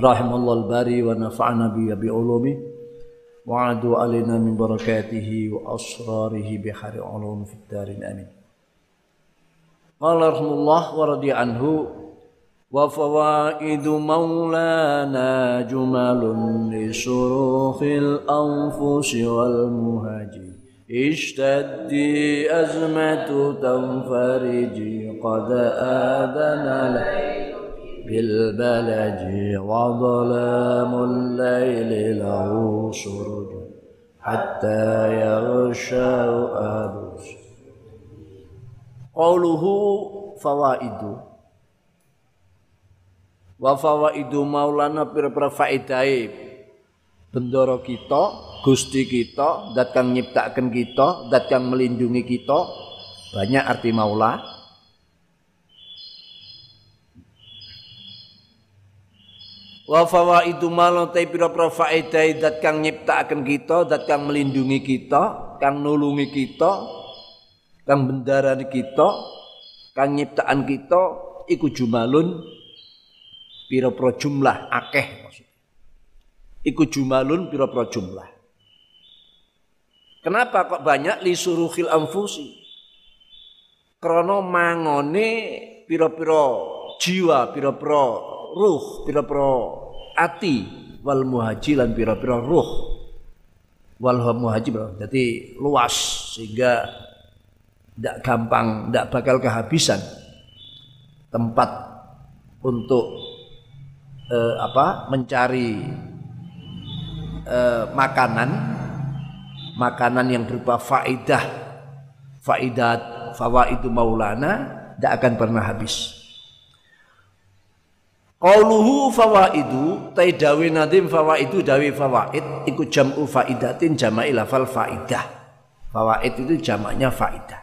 رحم الله الباري ونفعنا به بعلومه وعدوا علينا من بركاته وأسراره بحر علوم في الدار الأمين قال رحمه الله ورضي عنه وفوائد مولانا جمل لشروخ الأنفس والمهاجر اشتدي أزمة تنفرجي قد آذن لك بالبلج وظلام الليل له سرج حتى يغشى أبوس قوله فوائد wa fawaidu maulana pira-pira faedai bendoro kita Gusti kita dat kang nyiptaken kita dat kang melindungi kita banyak arti maula wa fawaidu malon te pira-pira faedah dat kang nyiptakaken kita dat kang melindungi kita kang nulungi kita kang bendarani kita kang nyiptaan kita iku jumalun pira-pira jumlah akeh maksud. Iku jumalun pira-pira jumlah. Kenapa kok banyak li suruhil anfusi? Krana mangone pira-pira jiwa pira-pira ruh pira-pira ati wal muhaji lan pira-pira ruh. Wal muhaji jadi luas sehingga tidak gampang tidak bakal kehabisan tempat untuk eh, apa mencari eh, makanan. Makanan yang berupa faidah. Faidat fawaidu maulana tidak akan pernah habis Qauluhu fawaidu tai dawe nadim fawaidu dawe fawaid iku jam'u faidatin jama'i lafal faidah. Fawaid itu jamaknya faidah.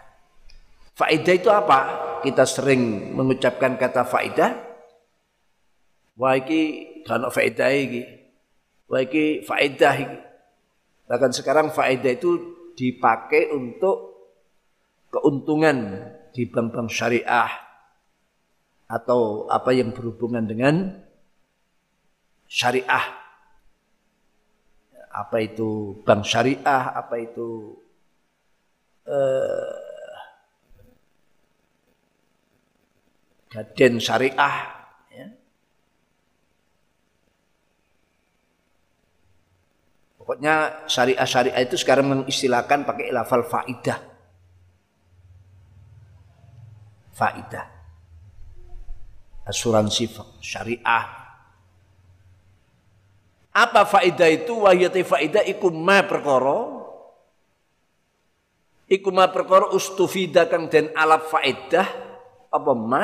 Faidah itu apa? Kita sering mengucapkan kata faidah. Wah iki kan faidah iki. Wah iki faidah iki. Bahkan sekarang faidah itu dipakai untuk keuntungan di bank-bank syariah, atau apa yang berhubungan dengan syariah. Apa itu bank syariah, apa itu eh, gaden syariah. Ya. Pokoknya syariah-syariah itu sekarang mengistilahkan pakai lafal faidah. Faidah asuransi syariah. Apa faedah itu? Wahiyati faedah iku ma perkara iku ma perkara ustufida kang den alap faedah apa ma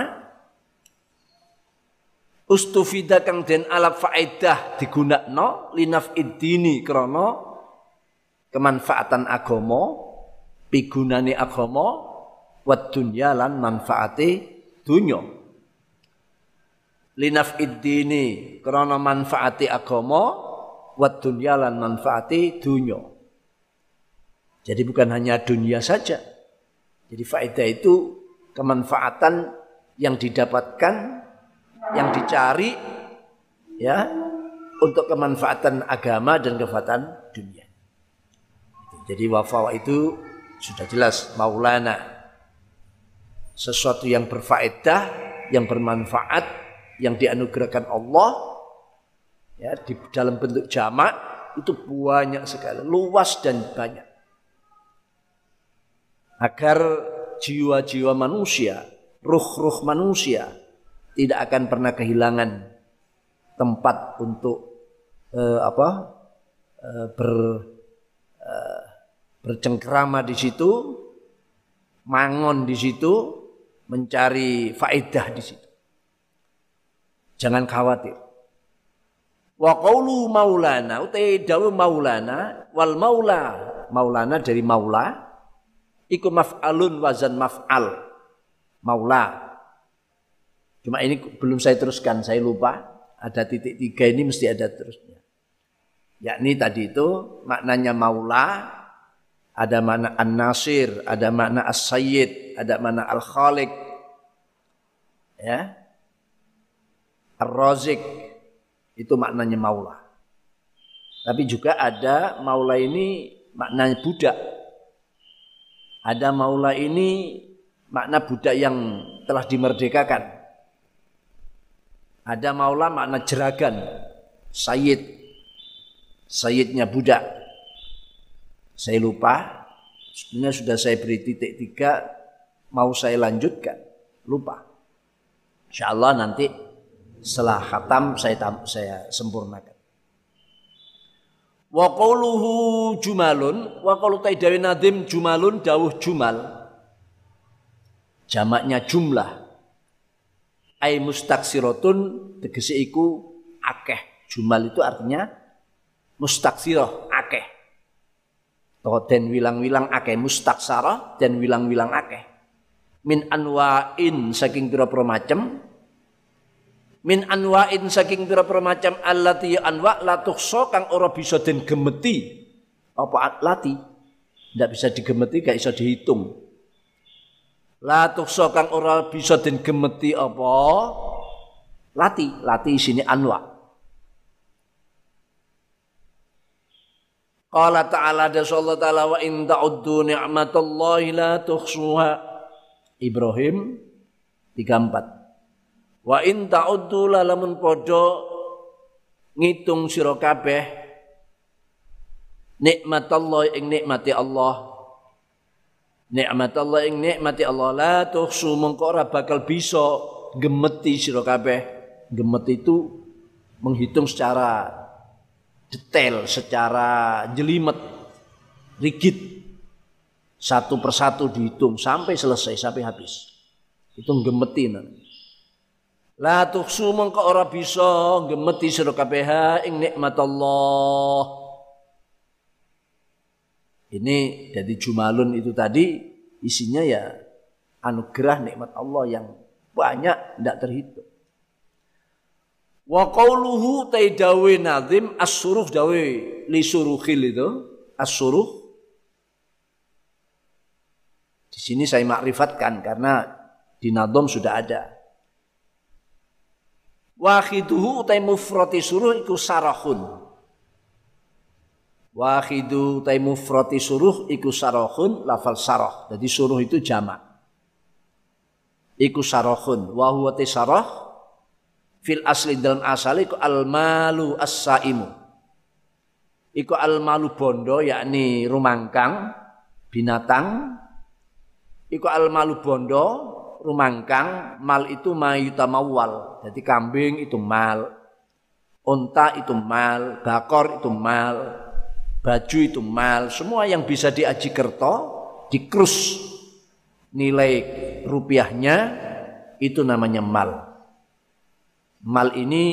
ustufida kang den alap faedah digunakno linaf idini krana kemanfaatan agama pigunane agama wa dunya lan dunya linaf iddini krana manfaati agama wa dunya manfaati dunya. Jadi bukan hanya dunia saja. Jadi faedah itu kemanfaatan yang didapatkan, yang dicari ya untuk kemanfaatan agama dan kemanfaatan dunia. Jadi wafawa itu sudah jelas maulana sesuatu yang berfaedah, yang bermanfaat yang dianugerahkan Allah ya di dalam bentuk jamak itu banyak sekali, luas dan banyak. Agar jiwa-jiwa manusia, ruh-ruh manusia tidak akan pernah kehilangan tempat untuk eh, apa? Eh, ber eh, bercengkrama di situ, mangon di situ, mencari faedah di situ. Jangan khawatir. Wa qawlu maulana utai dawu maulana wal maula maulana dari maula iku maf'alun wazan maf'al maula. Cuma ini belum saya teruskan, saya lupa. Ada titik tiga ini mesti ada terusnya. Yakni tadi itu maknanya maula, ada makna an-nasir, ada makna as-sayyid, ada makna al-khaliq. Ya. Ar-razik itu maknanya maula. Tapi juga ada maula ini maknanya budak. Ada maula ini makna budak yang telah dimerdekakan. Ada maula makna jeragan, sayyid. Sayyidnya budak. Saya lupa, sebenarnya sudah saya beri titik tiga, mau saya lanjutkan, lupa. Insya Allah nanti setelah khatam saya saya sempurnakan. Wa jumalun wa qawlu taidawi nadim jumalun dawuh jumal. Jamaknya jumlah. Ai mustaksiratun tegese iku akeh. Jumal itu artinya mustaksirah akeh. Den wilang-wilang akeh mustaksarah dan wilang-wilang akeh. Min anwa'in saking pira-pira macem min anwa'in saking pira-pira macam allati anwa la tuhsa kang ora bisa den gemeti. Apa lati? Ndak bisa digemeti gak iso dihitung. La tuhsa kang ora bisa den gemeti apa? Lati. Lati sini anwa. Qala ta'ala da sallallahu ta'ala wa in ta'uddu ni'matallahi la tuhsuha. Ibrahim 34 Wa in ta'uddu lamun padha ngitung sira kabeh nikmatullah ing nikmati Allah. Nikmatullah ing nikmati Allah la tuhsu mengko ora bakal bisa gemeti sira kabeh. Gemet itu menghitung secara detail, secara jelimet, rigid. Satu persatu dihitung sampai selesai, sampai habis. Itu gemeti namanya. La tuhsu mengko ora bisa gemeti sira kabeh ing nikmat Allah. Ini jadi jumalun itu tadi isinya ya anugerah nikmat Allah yang banyak tidak terhitung. Wa qauluhu taidawe nazim as-suruh dawe li suruhil itu as-suruh di sini saya makrifatkan karena di nadom sudah ada. Wahiduhu utai mufrati suruh iku sarahun. Wahidu utai mufrati suruh iku sarahun lafal sarah. Jadi suruh itu jamak. Iku sarahun. Wahuwa sarah fil asli dalam asal iku al malu as-saimu. Iku al malu bondo yakni rumangkang binatang. Iku al malu bondo rumangkang mal itu mayutamawal. Jadi kambing itu mal, unta itu mal, bakor itu mal, baju itu mal, semua yang bisa diaji kerto, dikrus nilai rupiahnya itu namanya mal. Mal ini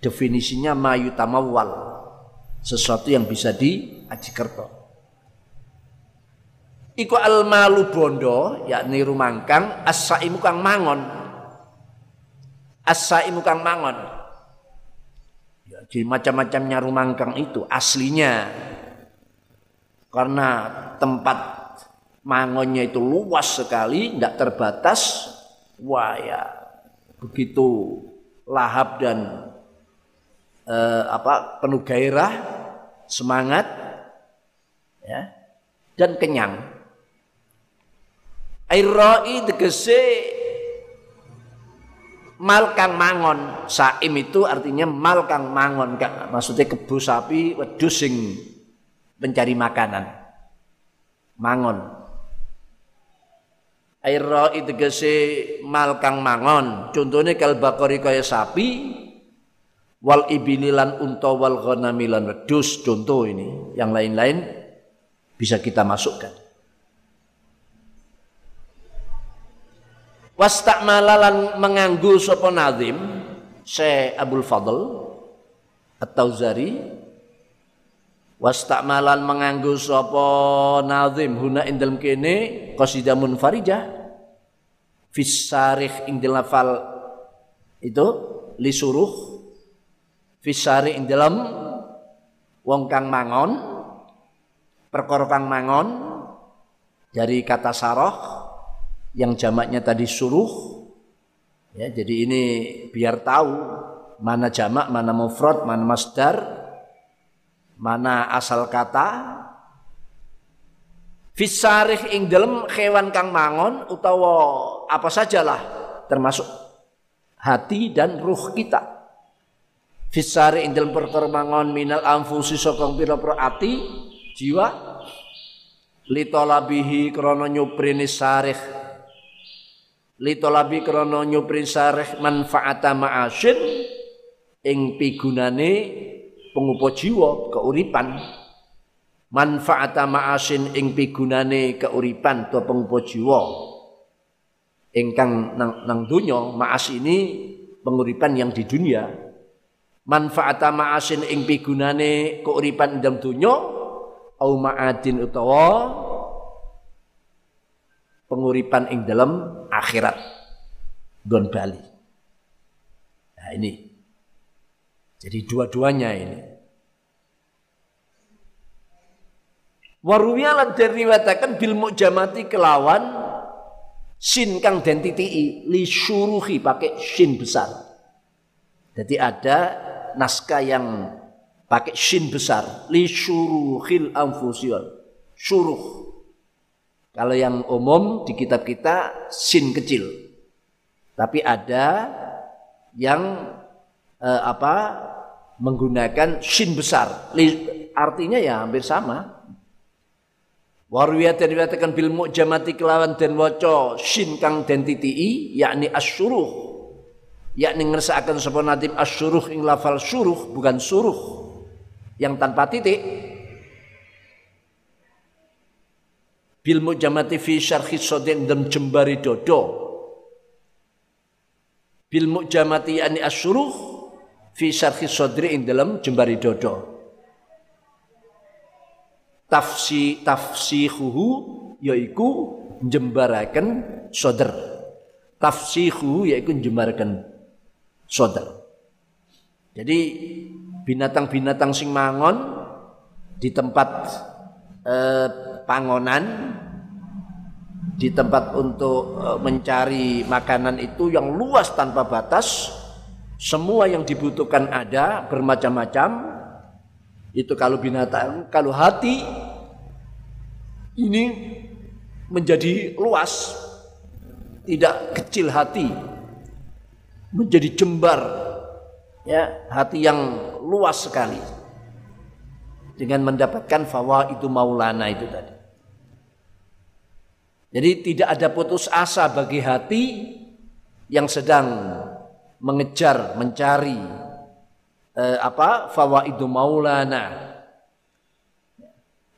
definisinya mayutamawal, sesuatu yang bisa diaji kerto. Iku al malu bondo yakni rumangkang as-saimu kang mangon. As-saimu kang mangon. Ya, jadi macam-macamnya rumangkang itu aslinya karena tempat mangonnya itu luas sekali, tidak terbatas. Wah ya, begitu lahap dan eh, apa penuh gairah, semangat, ya, dan kenyang. Airai tegese mal kang mangon. Saim itu artinya mal kang mangon. Maksudnya kebu sapi wedus sing mencari makanan. Mangon. Airai tegese mal kang mangon. Contohnya kal bakori kaya sapi wal ibililan unta wal ghanamilan wedus contoh ini. Yang lain-lain bisa kita masukkan. Wastakmalalan menganggu sapa nazim Syekh Abdul Fadl atau zari wastakmalan menganggo sapa nazim huna ing dalem kene qasidah munfaridah fis sarih itu li suruh. Fis sarih ing wong kang mangon perkara kang mangon dari kata saroh yang jamaknya tadi suruh ya jadi ini biar tahu mana jamak mana mufrad mana masdar mana asal kata Fisarih ing dalam hewan kang mangon utawa apa sajalah termasuk hati dan ruh kita. Fisarih ing dalam perkara mangon minal anfusi sokong pira-pira jiwa litolabihi krono nyuprini sarih litolabi krono nyuprini sarih manfaata ma'asin ing pigunane pengupo jiwa keuripan. Manfaata ma'asin ing pigunane keuripan to pengupo jiwa. Ingkang nang, nang dunya ma'as ini penguripan yang di dunia. Manfaata ma'asin ing pigunane keuripan dalam dunya au ma'adin utawa penguripan ing dalam akhirat gon bali nah ini jadi dua-duanya ini. Waruwiya lan diriwayataken bil mujamati kelawan sin kang den titii li syuruhi pakai sin besar. Jadi ada naskah yang pakai sin besar li syuruhil anfusion. Syuruh. Kalau yang umum di kitab kita sin kecil. Tapi ada yang eh, apa menggunakan shin besar. Artinya ya hampir sama. Warwiyat dan dikatakan bil mu'jamati kelawan dan waca shin kang den titii yakni asyuruh yakni ngersakaken sapa nadim asyuruh ing lafal syuruh bukan suruh yang tanpa titik bil mu'jamati fi syarhi sodin dan jembari dodo. Bil mu'jamati yakni asyuruh fi syarhi sodri ing dalam jembari dodo. Tafsi tafsihuhu yaiku jembaraken soder tafsihu yaiku jembaraken soder jadi binatang-binatang sing mangon di tempat eh, pangonan di tempat untuk eh, mencari makanan itu yang luas tanpa batas semua yang dibutuhkan ada bermacam-macam. Itu kalau binatang, kalau hati ini menjadi luas, tidak kecil hati, menjadi jembar, ya hati yang luas sekali dengan mendapatkan fawa itu maulana itu tadi. Jadi tidak ada putus asa bagi hati yang sedang mengejar, mencari eh, apa fawaidu maulana.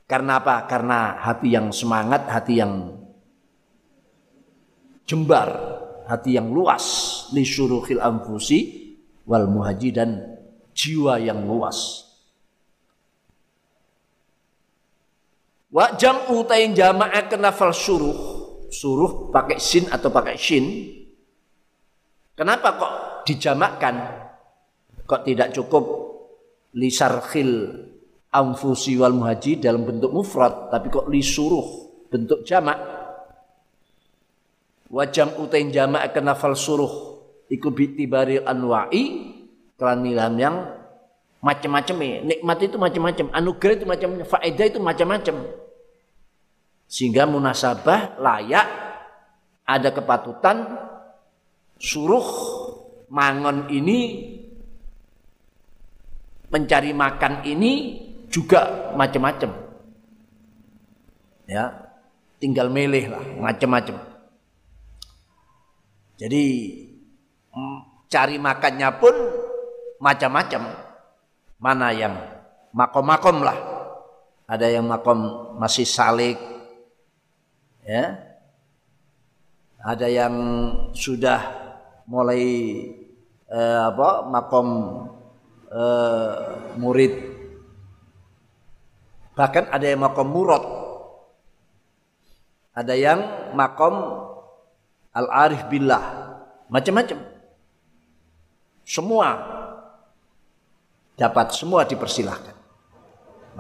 Karena apa? Karena hati yang semangat, hati yang jembar, hati yang luas li syuruhil anfusi wal muhaji dan jiwa yang luas. Wa jam'u tain jama'ah kenafal suruh. Suruh pakai sin atau pakai shin. Kenapa kok dijamakkan kok tidak cukup lisarkhil amfusi wal muhaji dalam bentuk mufrad tapi kok lisuruh bentuk jamak wajam utain jamak kenafal suruh iku bitibari anwa'i kelan yang macam-macam ya. Nikmat itu macam-macam, anugerah itu macam-macam, faedah itu macam-macam. Sehingga munasabah layak ada kepatutan suruh mangon ini mencari makan ini juga macam-macam. Ya, tinggal milih lah macam-macam. Jadi cari makannya pun macam-macam. Mana yang makom-makom lah. Ada yang makom masih salik. Ya. Ada yang sudah mulai eh, apa makom eh, murid. Bahkan ada yang makom murad. Ada yang makom al-arif billah. Macam-macam. Semua dapat semua dipersilahkan.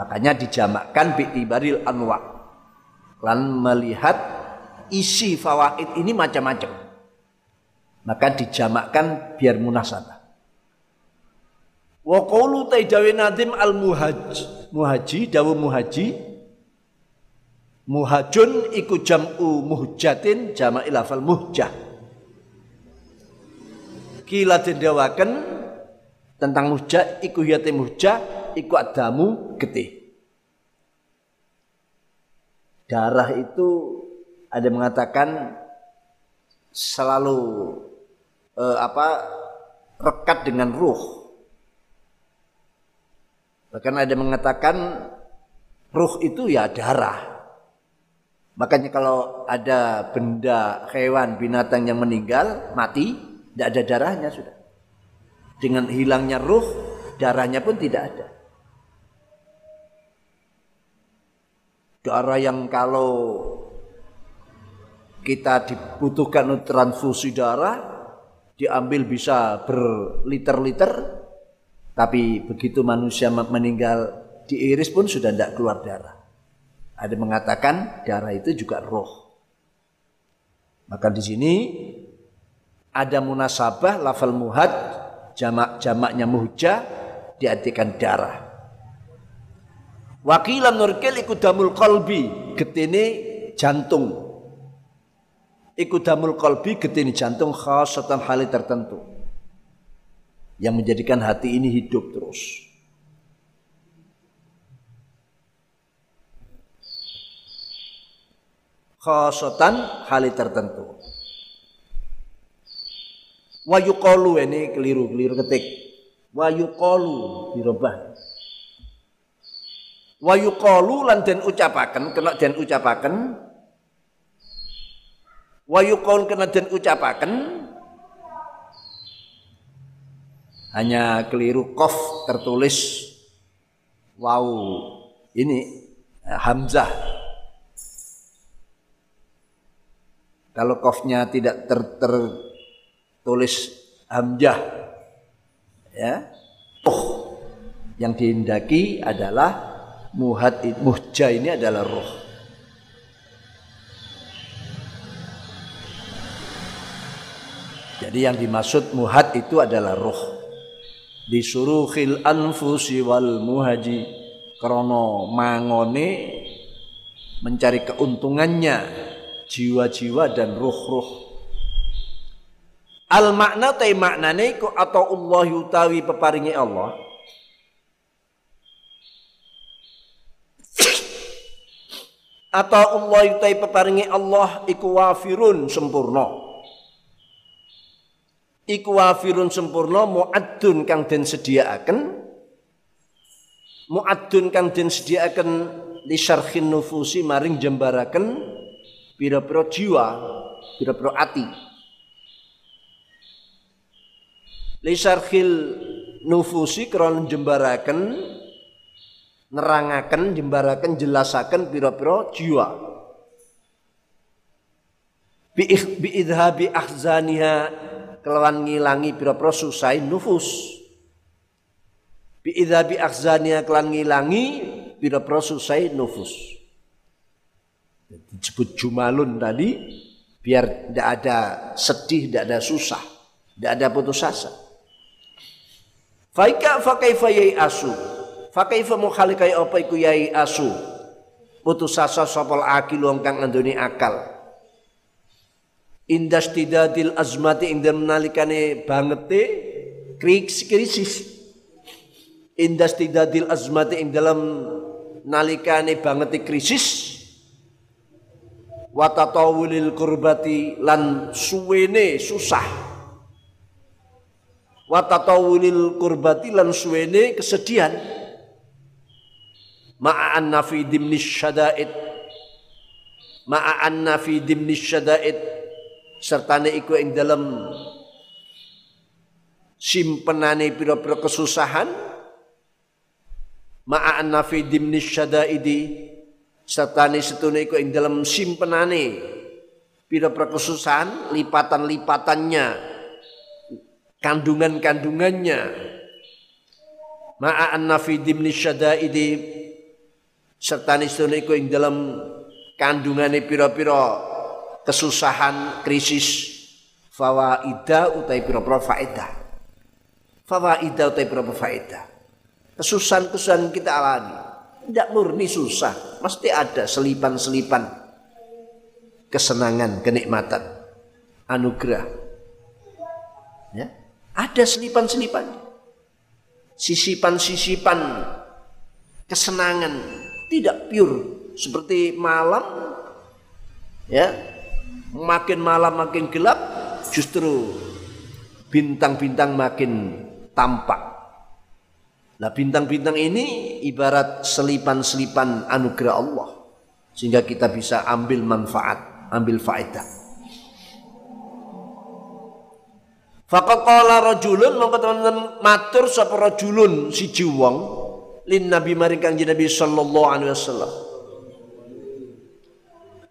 Makanya dijamakkan bi'tibaril anwa. Lan melihat isi fawaid ini macam-macam. Maka dijamakkan biar munasabah. Wa qawlu nadim al muhaj muhaji dawu muhaji muhajun iku jam'u muhjatin jama' lafal muhjah. Kila dendawaken tentang muhjah iku yate muhjah iku adamu getih. Darah itu ada mengatakan selalu eh, apa rekat dengan ruh. Bahkan ada mengatakan ruh itu ya darah. Makanya kalau ada benda hewan binatang yang meninggal mati, tidak ada darahnya sudah. Dengan hilangnya ruh, darahnya pun tidak ada. Darah yang kalau kita dibutuhkan transfusi darah, diambil bisa berliter-liter, tapi begitu manusia meninggal diiris pun sudah tidak keluar darah. Ada mengatakan darah itu juga roh. Maka di sini ada munasabah lafal muhad jamak jamaknya muhja diartikan darah. Wakilan nurkil ikut damul kolbi getini jantung. Ikut damul kolbi getini jantung khasatan hal tertentu yang menjadikan hati ini hidup terus. Khasatan hal tertentu. Wayukolu ini keliru, keliru ketik. Wayukolu dirubah. Wayukolu lan den ucapaken, kena den ucapaken. Wayukol kena den ucapaken hanya keliru kof tertulis wow ini eh, hamzah kalau kofnya tidak ter, tertulis hamzah ya. Oh yang dihendaki adalah muhad muhja ini adalah roh. Jadi yang dimaksud muhad itu adalah roh. Disuruhil anfusi wal muhaji. Krono mangone mencari keuntungannya. Jiwa-jiwa dan ruh-ruh al makna tay maknane ku atau Allah utawi peparingi Allah? Atau Allah utawi peparingi Allah iku wafirun sempurna? Iku wafirun sempurna muaddun kang den sediaaken muaddun kang den sediaaken li syarhin nufusi maring jembaraken? Pira-pira jiwa pira-pira ati li syarhil nufusi krana jembaraken nerangaken jembaraken jelasaken pira-pira jiwa. Bi idhabi ahzaniha kelawan ngilangi pira-pira susah nufus. Bi idzabi akhzania kelan ngilangi pira-pira susah nufus. Disebut jumalun tadi biar tidak ada sedih, tidak ada susah, tidak ada putus asa. Faika fakaifa yai asu. Fakaifa mukhalikai apa iku yai asu. Putus asa sopol akil wong kang andoni akal indas tidadil azmati ing dalem nalikane bangete krisis indas tidadil azmati ing dalam nalikane bangete krisis watatawulil kurbati lan suwene susah watatawulil kurbati lan suwene kesedihan. Ma'an nafi dimnis syada'id. Ma'an nafi dimnis syada'id. Sertane iku ing dalam simpenane pira-pira kesusahan. Ma'a anna fi dimni syadaidi. Serta setune iku ing dalam simpenane pira perkesusahan lipatan-lipatannya kandungan-kandungannya. Ma'a anna fi dimni syadaidi serta setune iku ing dalam kandungane pira-pira kesusahan krisis fawaida utai pira-pira faedah. Fawaida utai pira faedah. Kesusahan-kesusahan kita alami tidak murni susah, mesti ada selipan-selipan kesenangan, kenikmatan, anugerah. Ada selipan-selipan, sisipan-sisipan kesenangan, tidak pure. Seperti malam, ya, makin malam makin gelap, justru bintang-bintang makin tampak. Nah bintang-bintang ini ibarat selipan-selipan anugerah Allah. Sehingga kita bisa ambil manfaat, ambil faedah. Faqaqala rajulun mongko teman-teman matur sapa rajulun si wong lin Nabi maring Kanjeng Nabi sallallahu alaihi wasallam.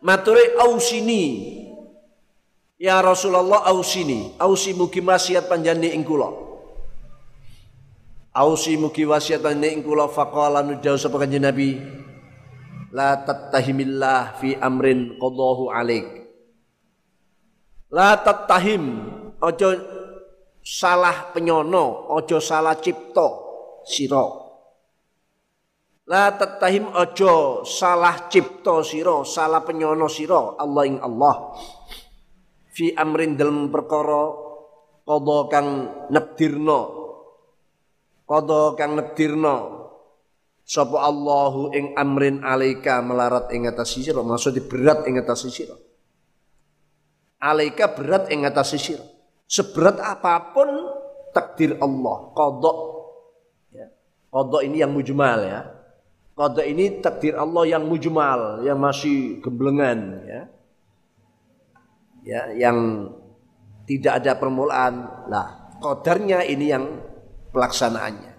Mature ausini Ya Rasulullah ausini, ausi mugi maksiat panjani ing kula. Ausi mugi wasiatan ing kula faqala nujaw sapa kanjeng Nabi la tattahimillah fi amrin qadahu alaik la tattahim ojo salah penyono ojo salah cipto sira. La tattahim ojo salah cipto sira salah penyono sira Allah ing Allah. Fi amrin dalam perkara qada kang nekdirno Qadha kang nedirno sapa Allahu ing amrin alaika melarat ing atas sira maksud berat ing atas sira. Alaika berat ing atas sira seberat apa pun takdir Allah qadha ya qadha ini yang mujmal ya qadha ini takdir Allah yang mujmal yang masih gemblengan ya ya yang tidak ada permulaan lah qadarnya ini yang pelaksanaannya.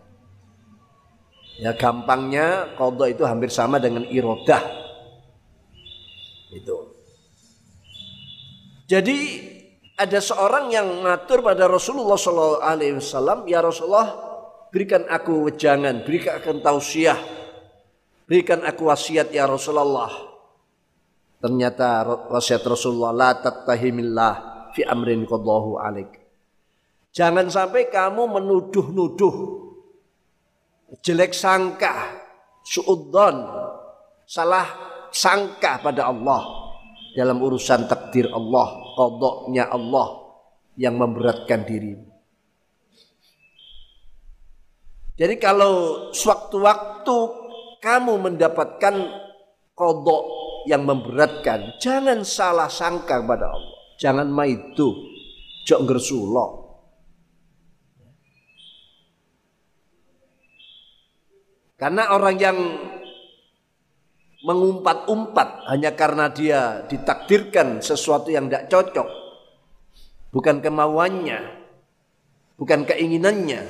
Ya gampangnya kodok itu hampir sama dengan irodah. Itu. Jadi ada seorang yang ngatur pada Rasulullah SAW, ya Rasulullah berikan aku wejangan, berikan aku tausiah, berikan aku wasiat ya Rasulullah. Ternyata wasiat Rasulullah la tattahimillah fi amrin qadahu alaik. Jangan sampai kamu menuduh-nuduh jelek sangka, suudzon, salah sangka pada Allah dalam urusan takdir Allah, kodoknya Allah yang memberatkan diri. Jadi kalau sewaktu-waktu kamu mendapatkan kodok yang memberatkan, jangan salah sangka pada Allah. Jangan maitu, jok ngersulok. Karena orang yang mengumpat-umpat hanya karena dia ditakdirkan sesuatu yang tidak cocok, bukan kemauannya, bukan keinginannya,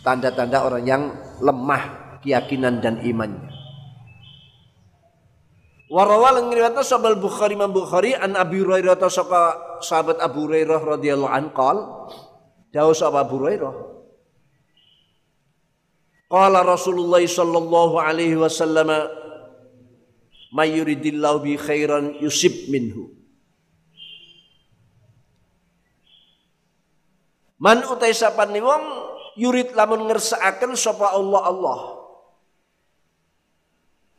tanda-tanda orang yang lemah keyakinan dan imannya. Warawal ngriwayatna sahabat Bukhari Imam Bukhari an Abi Hurairah sahabat Abu Hurairah radhiyallahu anhu qol sahabat Abu Hurairah. Qala Rasulullah sallallahu alaihi wasallam may yuridillahu bi khairan yusib minhu. Man utai sapane wong yurid lamun ngersakaken sapa Allah Allah.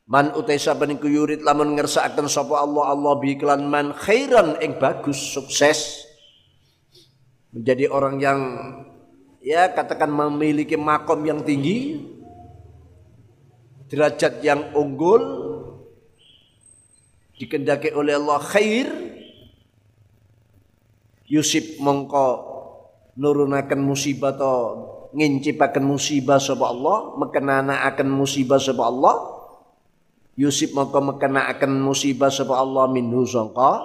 Man utai sapane ku yurid lamun ngersakaken sapa Allah Allah bi iklan man khairan ing bagus sukses menjadi orang yang ya katakan memiliki makom yang tinggi, derajat yang unggul, dikendaki oleh Allah khair, Yusuf mongko nurunakan musibah atau ngincipakan musibah sapa Allah, mekenana akan musibah sapa Allah. Yusuf mongko mekena akan musibah sapa Allah minhu sangka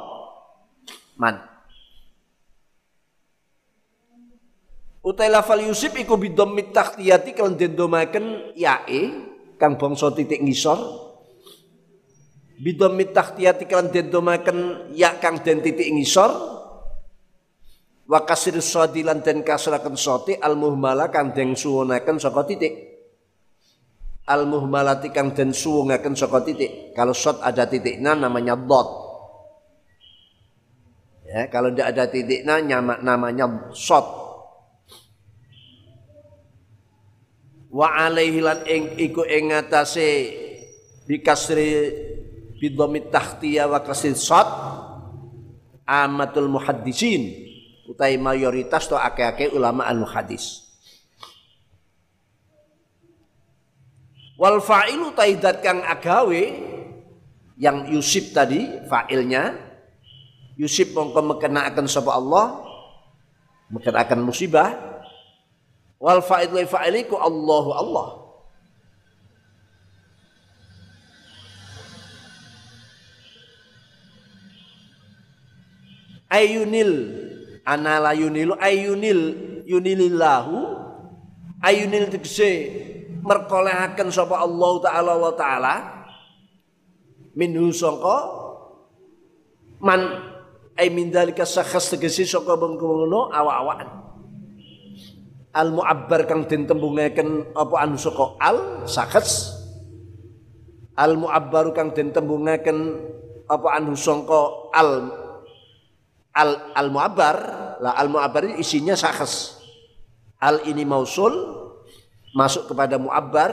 man Utai lafal Yusuf iku bidhammit tahtiyati kalian den domaken yae kang bangsa titik ngisor. Bidhammit tahtiyati kalian den domaken ya kang den titik ngisor. Wa kasir sadilan den kasraken soti al muhmala kang den suwunaken saka titik. Al muhmalati kang den suwunaken saka titik. Kalau shot ada titiknya namanya dot. Ya, kalau tidak ada titiknya namanya shot. wa alaihi lan ing iku ing ngatasé bikasri bidhamit tahtiya wa kasri sad amatul muhaddisin utai mayoritas to ake-ake ulama al muhaddis wal fa'ilu taidat kang agawe yang Yusuf tadi fa'ilnya Yusuf mongko mekenaaken sapa Allah mekenaaken musibah. Wal fa'id wa fa'iliku Allahu Allah ayunil. Anala yunilu ayunil yunilillahu. Ayunil tegese merkolehaken sapa Allah taala wa taala. Minhu sangka man ay min dalika sakhas tegese saka bengkono awak-awakan. Al muabbar kang den tembungaken apa anu saka al sakhs al muabbaru kang den tembungaken apa anu sangka? Al al al muabbar lah al muabbar isinya sakhs al ini mausul masuk kepada muabbar.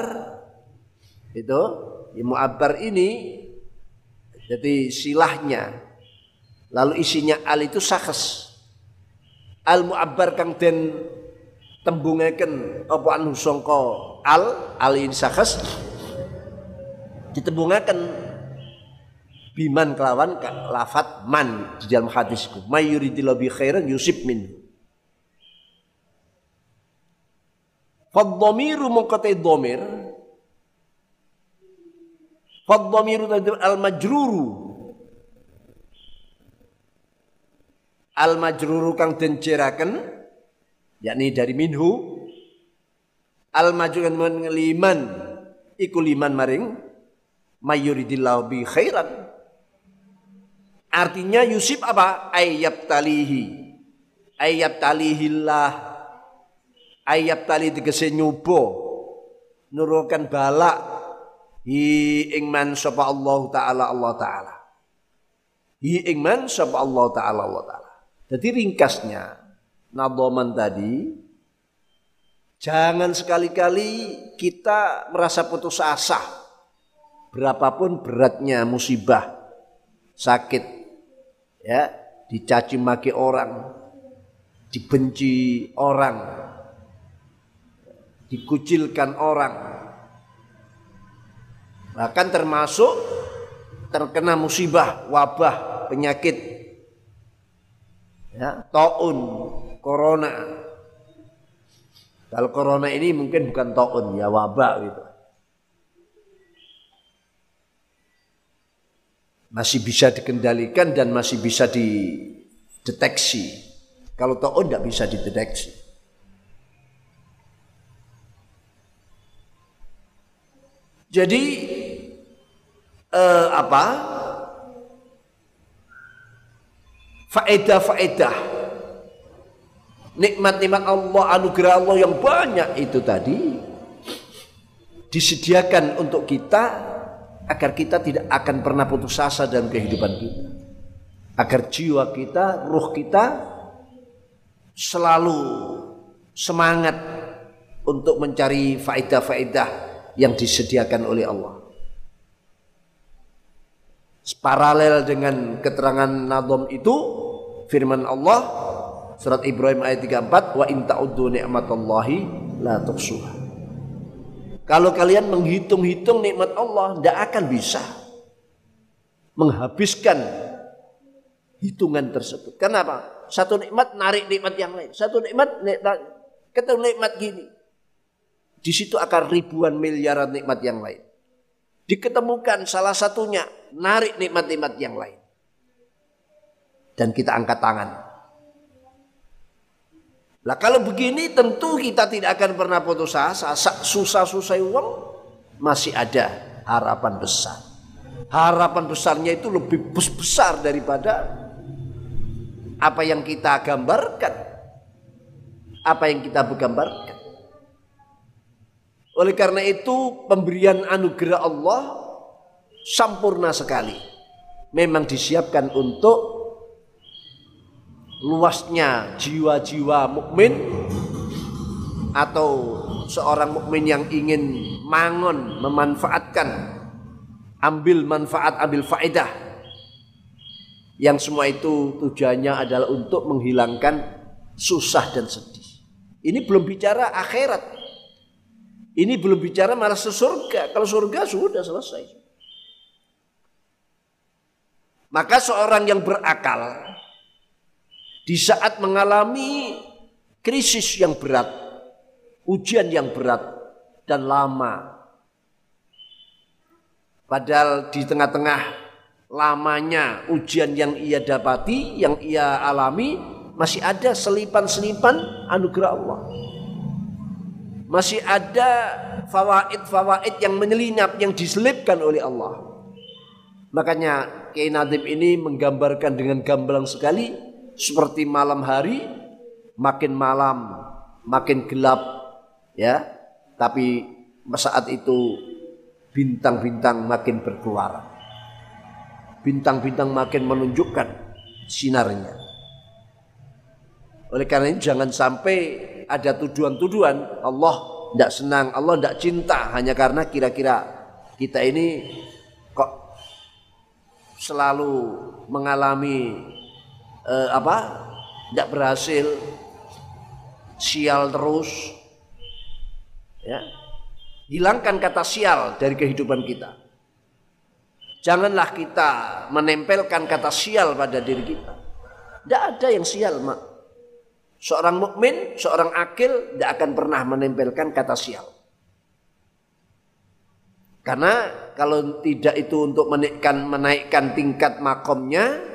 Itu muabbar ini jadi silahnya. Lalu isinya al itu sakhs al muabbar kang den tembungaken apa anu sangka al al ini sakhs ditembungaken biman kelawan lafat man. Di dalam hadisku. May yuridillahu bi khairan yusib min. Fadhamiru mengkotai dhamir Fadhamiru al majruru. Al majruru kang den yakni dari minhu. Al majukan liman iku liman maring. Mayuridillahu bi khairan artinya Yusuf apa? Ayyab talihi ayyab talihillah ayyab tali tegese nyoba. Nurukan balak. Hi ing man sapa Allah taala Allah taala. Hi ing man sapa Allah taala Allah taala. Jadi ringkasnya nadoman tadi, jangan sekali-kali kita merasa putus asa. Berapapun beratnya musibah, sakit, ya, dicaci maki orang, dibenci orang, dikucilkan orang. Bahkan termasuk terkena musibah, wabah, penyakit, ya, taun, corona. Kalau corona ini mungkin bukan taun ya wabak gitu. Masih bisa dikendalikan dan masih bisa dideteksi. Kalau taun tidak bisa dideteksi. Jadi eh, apa? Faedah-faedah nikmat-nikmat Allah, anugerah Allah yang banyak itu tadi disediakan untuk kita agar kita tidak akan pernah putus asa dalam kehidupan kita. Agar jiwa kita, ruh kita selalu semangat untuk mencari faedah-faedah yang disediakan oleh Allah. Paralel dengan keterangan Nadom itu firman Allah Surat Ibrahim ayat 34, wa in ta'uddu ni'matallahi la tuhsuha. Kalau kalian menghitung-hitung nikmat Allah, tidak akan bisa menghabiskan hitungan tersebut. Kenapa? Satu nikmat narik nikmat yang lain. Satu nikmat ketemu nikmat gini. Di situ akan ribuan miliaran nikmat yang lain. Diketemukan salah satunya narik nikmat-nikmat yang lain. Dan kita angkat tangan Lah kalau begini tentu kita tidak akan pernah putus asa. Susah-susah uang masih ada harapan besar. Harapan besarnya itu lebih besar daripada apa yang kita gambarkan. Apa yang kita gambarkan. Oleh karena itu pemberian anugerah Allah sempurna sekali. Memang disiapkan untuk luasnya jiwa-jiwa mukmin atau seorang mukmin yang ingin mangon memanfaatkan ambil manfaat ambil faedah. Yang semua itu tujuannya adalah untuk menghilangkan susah dan sedih. Ini belum bicara akhirat. Ini belum bicara malah sesurga. Kalau surga sudah selesai. Maka seorang yang berakal di saat mengalami krisis yang berat, ujian yang berat dan lama. Padahal di tengah-tengah lamanya ujian yang ia dapati, yang ia alami, masih ada selipan-selipan anugerah Allah. Masih ada fawaid-fawaid yang menyelinap, yang diselipkan oleh Allah. Makanya Kiai Nadim ini menggambarkan dengan gamblang sekali seperti malam hari makin malam makin gelap ya. Tapi saat itu bintang-bintang makin berkeluaran. Bintang-bintang makin menunjukkan sinarnya. Oleh karena ini jangan sampai ada tuduhan-tuduhan Allah tidak senang, Allah tidak cinta hanya karena kira-kira kita ini kok selalu mengalami eh, apa? Tidak berhasil. Sial terus. Ya. Hilangkan kata sial dari kehidupan kita. Janganlah kita menempelkan kata sial pada diri kita. Tidak ada yang sial mak. Seorang mukmin seorang akil tidak akan pernah menempelkan kata sial. Karena kalau tidak itu untuk menaikkan menaikkan tingkat makomnya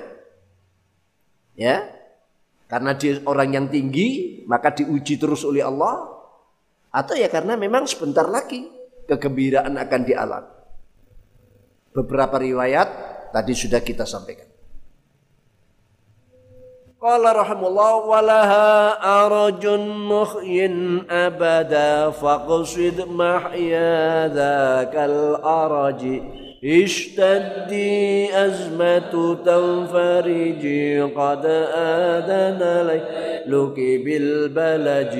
ya? Karena dia orang yang tinggi maka diuji terus oleh Allah. Atau ya karena memang sebentar lagi kegembiraan akan dialami. Beberapa riwayat tadi sudah kita sampaikan. Qala rahimullah walaha arajun muhyin abada faqsid mahya dzakal araji اشتدي أزمة تنفرجي قد آذن ليلك بالبلج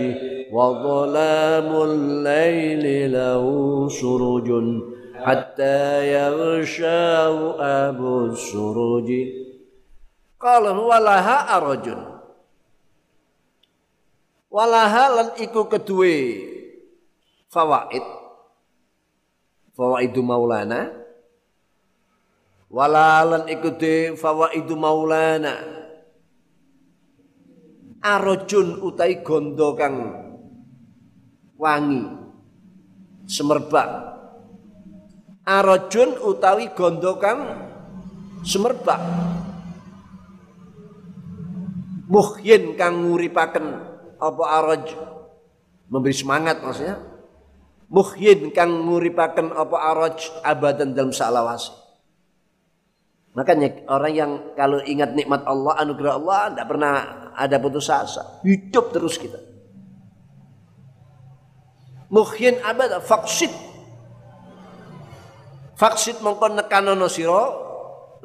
وظلام الليل له سرج حتى يغشاه أبو السرج. قال ولها أرج. ولها لن iku kedue fawaid fawaidu maulana walalan ikuti fawaidu maulana. Arojun utai gondo kang wangi semerbak. Arojun utawi gondo kang semerbak. Muhyin kang nguripaken apa aroj? Memberi semangat maksudnya. Muhyin kang nguripaken apa aroj abadan dalam salawasi Makanya orang yang kalau ingat nikmat Allah, anugerah Allah, tidak pernah ada putus asa. Hidup terus kita. Muhyin abad faksid. Faksid mongkon nekanono siro.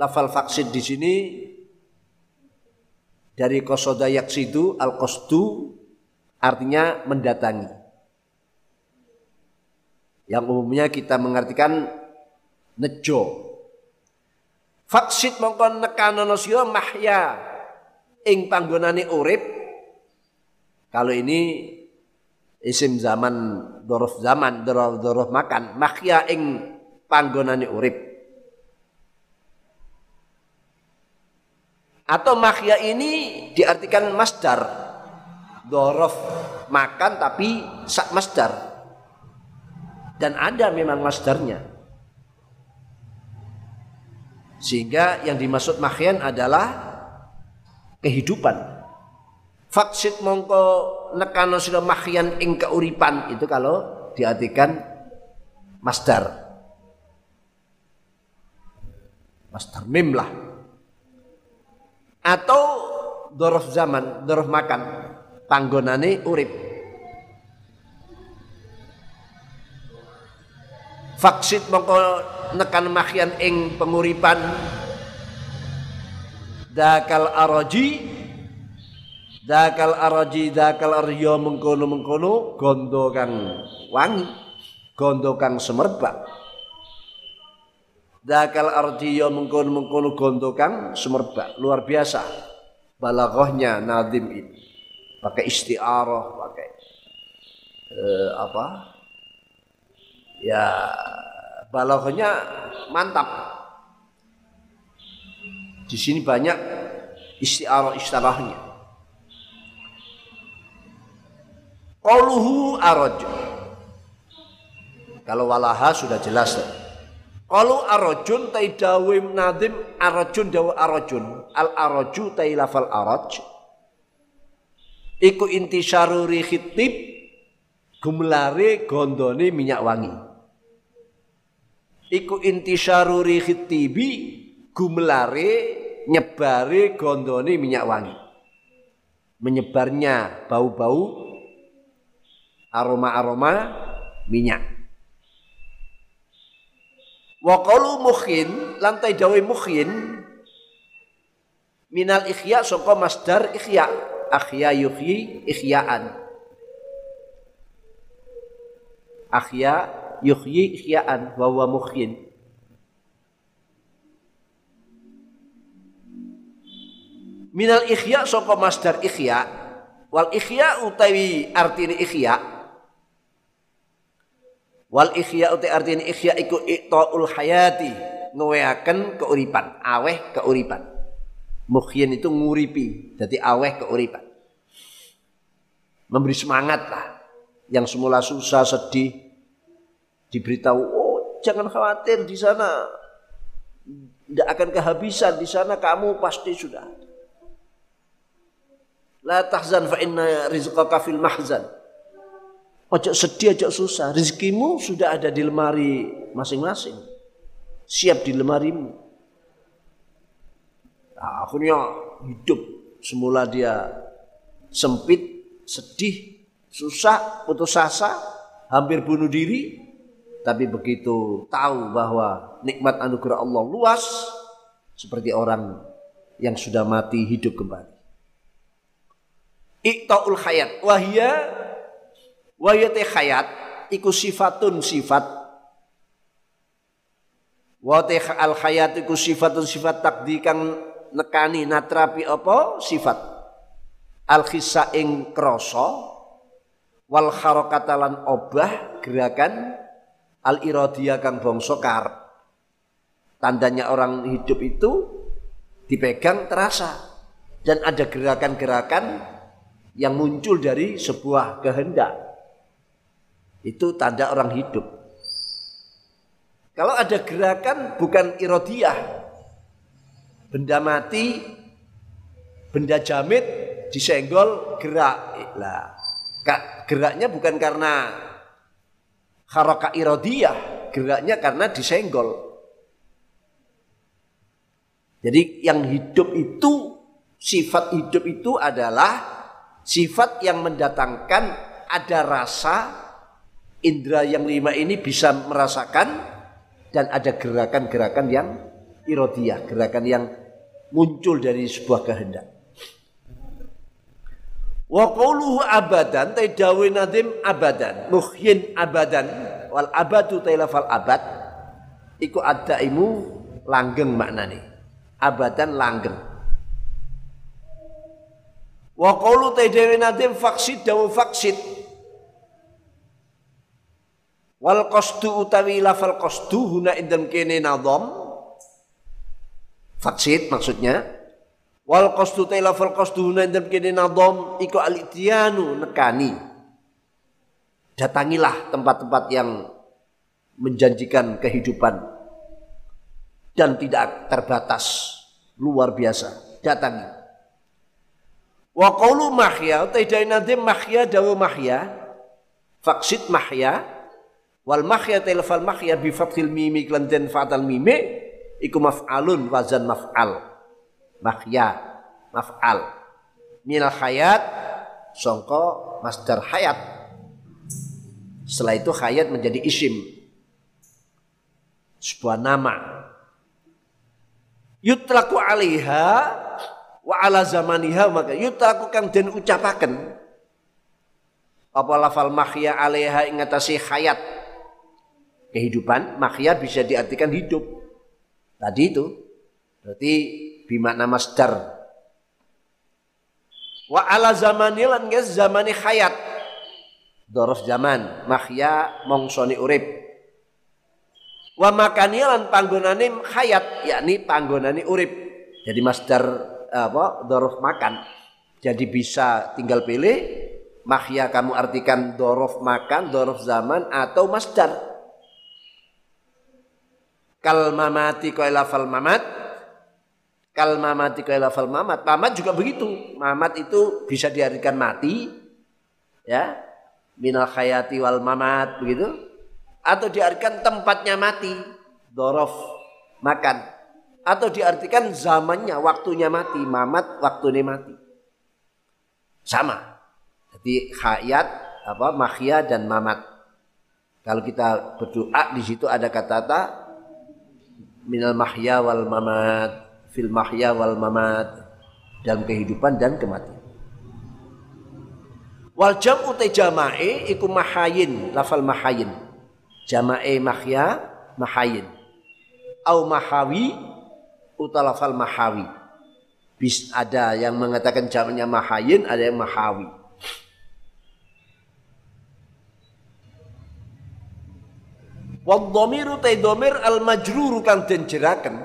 Lafal faksid di sini dari kosoda yaksidu al kostu artinya mendatangi. Yang umumnya kita mengartikan nejo Faksit mongkon nekanono sira mahya ing panggonane urip. Kalau ini isim zaman dorof zaman dorof dorof makan mahya ing panggonane urip. Atau mahya ini diartikan masdar. Dorof makan tapi sak masdar. Dan ada memang masdarnya. Sehingga yang dimaksud mahyan adalah kehidupan. Faksit mongko nekano sira mahyan ing keuripan itu kalau diartikan masdar. Masdar mim lah. Atau dorof zaman dorof makan panggonane urip. Faksit mongko nekan mahyan ing penguripan. Dakal araji dakal araji dakal arya mengkono mengkono gondo kang wangi gondo kang semerbak. Dakal arjiya mengkono mengkono gondo kang semerbak. Luar biasa. Balaghahnya nadim ini. Pakai istiarah pakai uh, apa? Ya balaghahnya mantap. Di sini banyak istiarah-istilahnya. Qaluhu araj. Kalau walaha sudah jelas. Kalau arajun tai dawe nadim arajun dawa arajun al araju tai lafal araj. Iku intisyaru khitib gumlare gondone minyak wangi iku intisyaru rihit tibi gumelare nyebare gondone minyak wangi. Menyebarnya bau-bau aroma-aroma minyak. Wa qalu mukhin lantai dawe mukhin minal ikhya saka masdar ikhya akhya yuhyi ikhyaan. Akhya yuhyi ihya'an wa huwa muhyin minal ikhya saka masdar ikhya wal ikhya utawi artine ikhya. Wal ikhya utawi artine ikhya iku iqtaul hayati ngeweaken keuripan aweh keuripan. Muhyin itu nguripi jadi aweh keuripan. Memberi semangat lah. Yang semula susah sedih diberitahu, oh jangan khawatir di sana tidak akan kehabisan di sana kamu pasti sudah. La tahzan fa inna rizqaka fil mahzan. Ojo sedih, ojo susah. Rizkimu sudah ada di lemari masing-masing. Siap di lemarimu. Nah, akhirnya hidup. Semula dia sempit, sedih, susah, putus asa, hampir bunuh diri. Tapi begitu tahu bahwa nikmat anugerah Allah luas seperti orang yang sudah mati hidup kembali. Iqtaul hayat wahya wahya te hayat iku sifatun sifat. Wa te al hayat iku sifatun sifat takdi kang nekani natrapi apa? Sifat. Al khisa ing krasa wal harakatalan obah gerakan al iradiyah kang bangsa. Tandanya orang hidup itu dipegang terasa dan ada gerakan-gerakan yang muncul dari sebuah kehendak. Itu tanda orang hidup. Kalau ada gerakan bukan irodiyah, benda mati, benda jamit disenggol gerak. Lah, geraknya bukan karena haraka irodiyah geraknya karena disenggol jadi yang hidup itu sifat hidup itu adalah sifat yang mendatangkan ada rasa indera yang lima ini bisa merasakan dan ada gerakan-gerakan yang irodiyah, gerakan yang muncul dari sebuah kehendak. Wa qawluhu abadan tay dawe nadim abadan. Muhyin abadan. Wal abadu tay lafal abad. Iku imu langgeng maknane. Abadan langgeng. Wa qawlu tay dawe nadim faksid dawu faksid. Wal qasdu utawi lafal qasdu huna indam kene nadham faksid maksudnya Wal qasdu ta lafal qasdu nandam kene nadom iku al-ityanu nekani. Datangilah tempat-tempat yang menjanjikan kehidupan dan tidak terbatas luar biasa. Datangi. Wa qawlu mahya taidai nadim mahya dawu mahya faksid mahya wal mahya telfal mahya bi fathil mimi klan den fatal mimi iku maf'alun wazan maf'al mahya maf'al. Minal hayat songko masdar hayat. Setelah itu hayat menjadi isim. Sebuah nama. Yutlaku alaiha wa ala zamaniha maka yutaku kang den ucapaken apa lafal mahya alaiha ingatasi hayat? Kehidupan mahya bisa diartikan hidup. Tadi itu. Berarti bimakna masdar wa ala zamani lan guys zamani hayat dorof zaman mahya mongsoni urip wa makani lan panggonane hayat yakni panggonane urip jadi masdar apa dorof makan. Jadi bisa tinggal pilih mahya kamu artikan dorof makan, dorof zaman atau masdar. Kal mamati lafal mamat. Kal mamati lafal mamat. Mamat juga begitu. Mamat itu bisa diartikan mati. Ya. Minal khayati wal mamat begitu. Atau diartikan tempatnya mati. Dorof makan atau diartikan zamannya, waktunya mati, mamat waktunya mati. Sama. Jadi hayat, apa mahya dan mamat. Kalau kita berdoa di situ ada kata-kata minal mahya wal mamat, fil mahya wal mamat dalam kehidupan dan kematian. Wal jam'u jama'i iku mahayin, lafal mahayin. Jama'i mahya, mahayin. Au mahawi utalafal mahawi. Bis ada yang mengatakan jamaknya mahayin, ada yang mahawi. Wadhamiru tay domir al majruru kang den jeraken.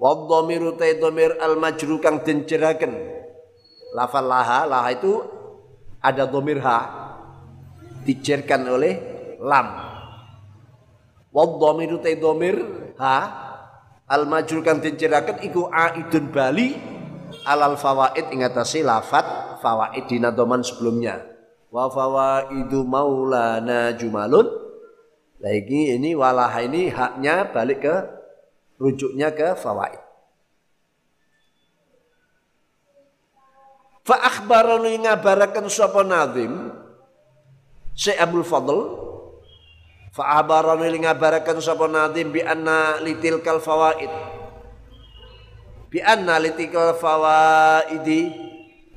Wadhamiru tay domir al majruru kang den jeraken. Lafal laha, laha itu ada domir ha oleh lam Wad dhamiru te dhamir ha al majrur kan diceritakan iku aidun bali alal fawaid ing atase lafat fawaid dina doman sebelumnya. Wa fawaidu maulana jumalun. Lagi ini walah ini haknya balik ke rujuknya ke fawaid. Fa akhbarani ngabarakan sapa nazim Syekh Abdul Fadl Fa abarani ngabarakan sapa nadim bi anna litil kal fawaid. Bi anna litil fawaidi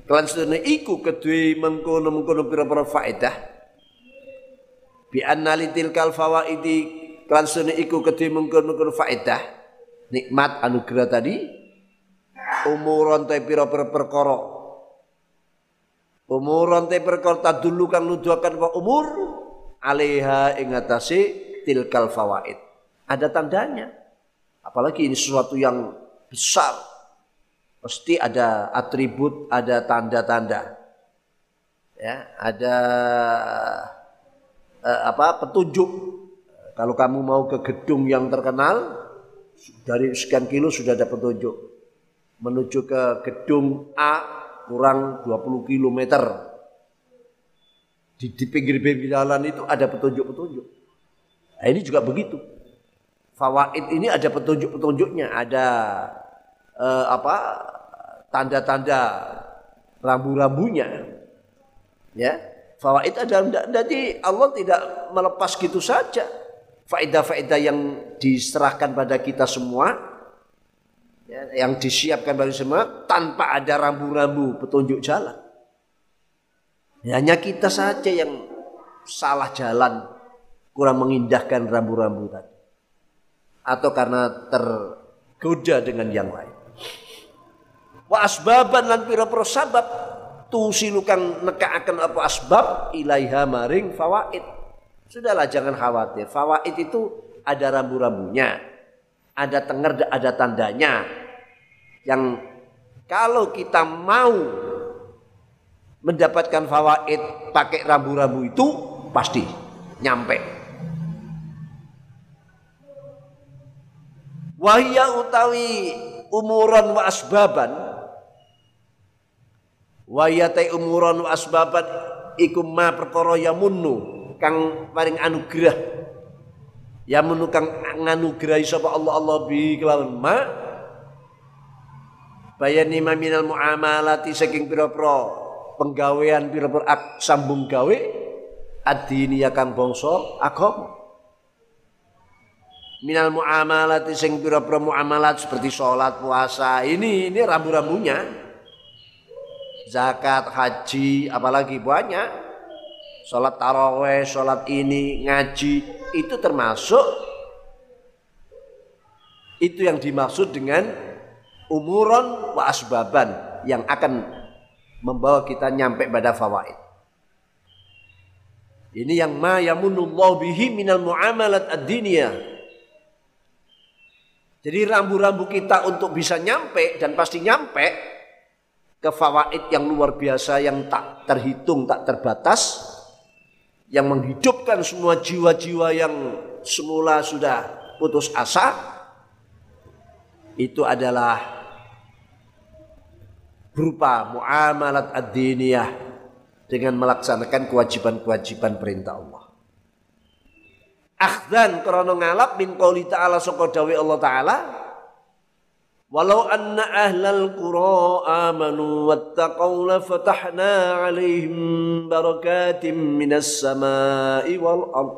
kelan sedene iku kedue mengkono-mengkono pira-pira faedah. Bi anna litil kal fawaidi kelan sedene iku kedue mengkono-mengkono faedah. Nikmat anugerah tadi umuron te pira-pira perkara. Umuron te perkara dulu kang nuduhaken umur alaiha ingatasi tilkal fawaid. Ada tandanya. Apalagi ini sesuatu yang besar. Pasti ada atribut, ada tanda-tanda. Ya, ada eh, apa petunjuk. Kalau kamu mau ke gedung yang terkenal, dari sekian kilo sudah ada petunjuk. Menuju ke gedung A kurang 20 kilometer di, di pinggir-pinggir jalan itu ada petunjuk-petunjuk. Nah, ini juga begitu. Fawaid ini ada petunjuk-petunjuknya, ada eh, apa tanda-tanda rambu-rambunya. Ya, fawaid ada jadi Allah tidak melepas gitu saja. Faedah-faedah yang diserahkan pada kita semua ya, yang disiapkan bagi semua tanpa ada rambu-rambu petunjuk jalan. Hanya kita saja yang salah jalan, kurang mengindahkan rambu-rambu tadi. Atau karena tergoda dengan yang lain. Wa asbaban lan pira-pira sabab tusilukan nekaaken apa asbab ilaiha maring fawaid. Sudahlah jangan khawatir. Fawaid itu ada rambu-rambunya. Ada tenger, ada tandanya. Yang kalau kita mau mendapatkan fawaid pakai rambu-rambu itu pasti nyampe. Wahia utawi umuran wa asbaban wa yatai umuran wa asbabat iku ma perkara yamunnu kang paring anugerah. Yamunnu kang nganugrahi sapa Allah Allah bi kelawan. Ma bayani ma minal muamalati saking pira-pira penggawean pira-pira sambung gawe adini ya kang bangsa agama. Minal muamalat sing pira-pira muamalat seperti sholat puasa ini ini rambu-rambunya. Zakat haji apalagi banyak sholat taraweh sholat ini ngaji itu termasuk itu yang dimaksud dengan umuron wa asbaban yang akan membawa kita nyampe pada fawaid. Ini yang ma yamunullahu bihi minal muamalat ad-diniyah. Jadi rambu-rambu kita untuk bisa nyampe dan pasti nyampe ke fawaid yang luar biasa yang tak terhitung, tak terbatas yang menghidupkan semua jiwa-jiwa yang semula sudah putus asa itu adalah berupa muamalat ad-diniyah dengan melaksanakan kewajiban-kewajiban perintah Allah. Akhdan krana ngalap min qouli ta'ala saka Allah taala Walau anna ahlal qura amanu wattaqaw la fatahna alaihim barakatim minas samai wal ard.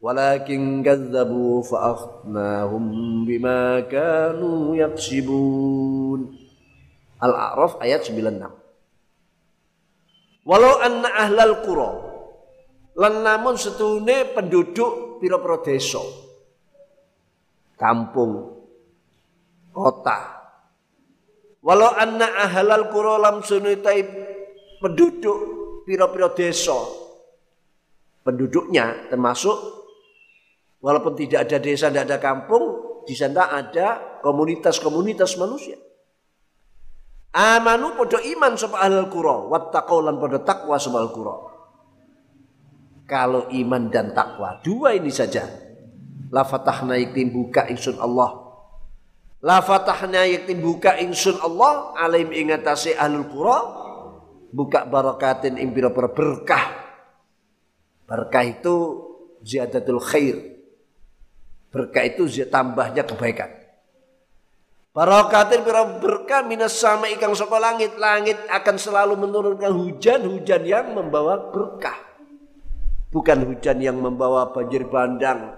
Walakin kazzabu fa akhadnahum bima kanu yaksibun. Al-A'raf ayat 96 Walau anna ahlal qura lan namun setune penduduk pira-pira desa kampung kota. Walau anna ahlal qura lam sunutai penduduk pira-pira desa penduduknya termasuk walaupun tidak ada desa tidak ada kampung di sana ada komunitas-komunitas manusia. Amanu podo iman sapa ahlal qura wattaqau lan podo takwa sapa al qura. Kalau iman dan takwa dua ini saja. La fatahna yaktim buka insun Allah la fatahna yaktim buka insun Allah alim ingatasi ahlul qura buka barakatin ing berkah berkah itu ziyadatul khair berkah itu tambahnya kebaikan Barakatin berkah minas sama ikan soko langit. Langit akan selalu menurunkan hujan-hujan yang membawa berkah. Bukan hujan yang membawa banjir bandang.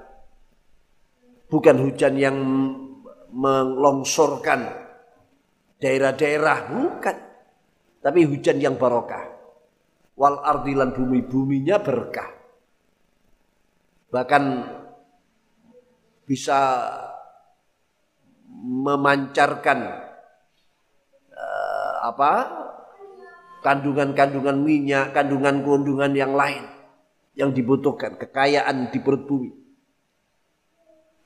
Bukan hujan yang melongsorkan daerah-daerah. Bukan. Tapi hujan yang barokah. Wal ardilan bumi-buminya berkah. Bahkan bisa memancarkan uh, apa kandungan-kandungan minyak, kandungan-kandungan yang lain yang dibutuhkan, kekayaan di perut bumi.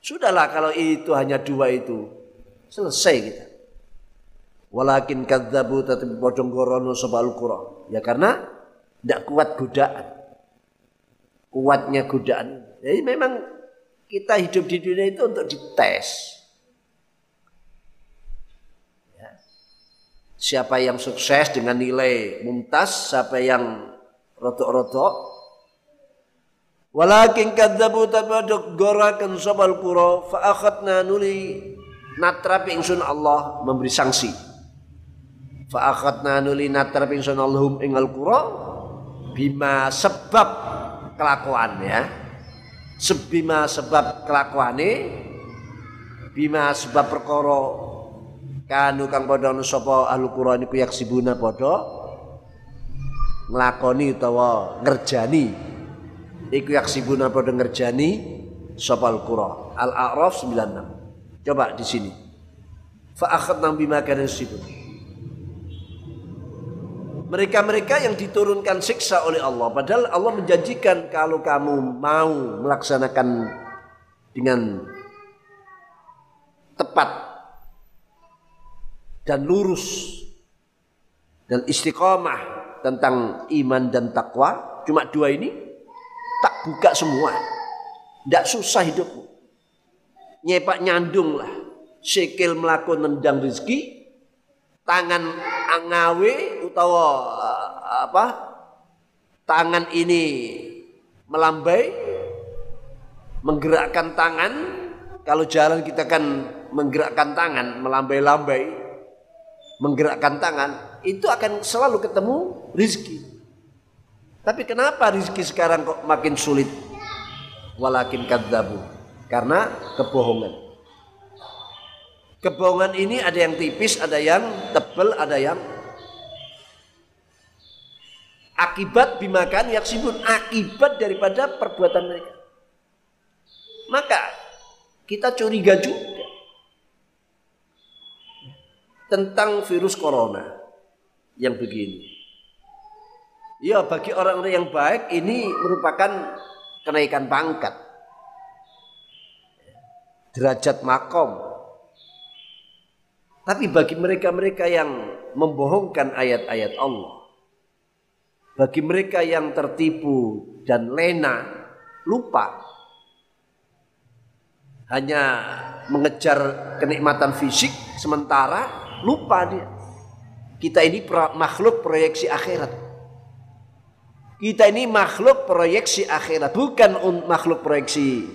Sudahlah kalau itu hanya dua itu, selesai kita. Walakin kadzabu tetapi bodong gorono sebal qura. Ya karena tidak kuat godaan. Kuatnya godaan. Jadi memang kita hidup di dunia itu untuk dites. Ya. Siapa yang sukses dengan nilai mumtaz, siapa yang rotok-rotok, Walakin kadzabu tabaduk gorakan sabal qura fa akhadna nuli natrapi ingsun Allah memberi sanksi. Fa akhadna nuli natrapi ingsun Allahum ingal qura bima sebab kelakuan ya. Sebima sebab kelakuane bima sebab perkara kanu kang padha sapa ahli qura niku yaksibuna padha nglakoni utawa ngerjani iku yaksibuna pada ngerjani sopal qura. Al-A'raf 96. Coba di sini. Fa akhadna bima kanu sibun. Mereka-mereka yang diturunkan siksa oleh Allah padahal Allah menjanjikan kalau kamu mau melaksanakan dengan tepat dan lurus dan istiqomah tentang iman dan takwa cuma dua ini tak buka semua. Tidak susah hidupmu. Nyepak nyandung lah. Sikil melakukan nendang rezeki. Tangan angawe utawa eh, apa tangan ini melambai menggerakkan tangan kalau jalan kita kan menggerakkan tangan melambai-lambai menggerakkan tangan itu akan selalu ketemu rizki tapi kenapa rizki sekarang kok makin sulit walakin kadzabu karena kebohongan Kebohongan ini ada yang tipis, ada yang tebal, ada yang akibat bimakan yaksibun akibat daripada perbuatan mereka. Maka kita curiga juga tentang virus corona yang begini. Ya bagi orang-orang yang baik ini merupakan kenaikan pangkat. Derajat makom tapi bagi mereka-mereka yang membohongkan ayat-ayat Allah, bagi mereka yang tertipu dan lena, lupa, hanya mengejar kenikmatan fisik sementara lupa dia. Kita ini makhluk proyeksi akhirat. Kita ini makhluk proyeksi akhirat, bukan makhluk proyeksi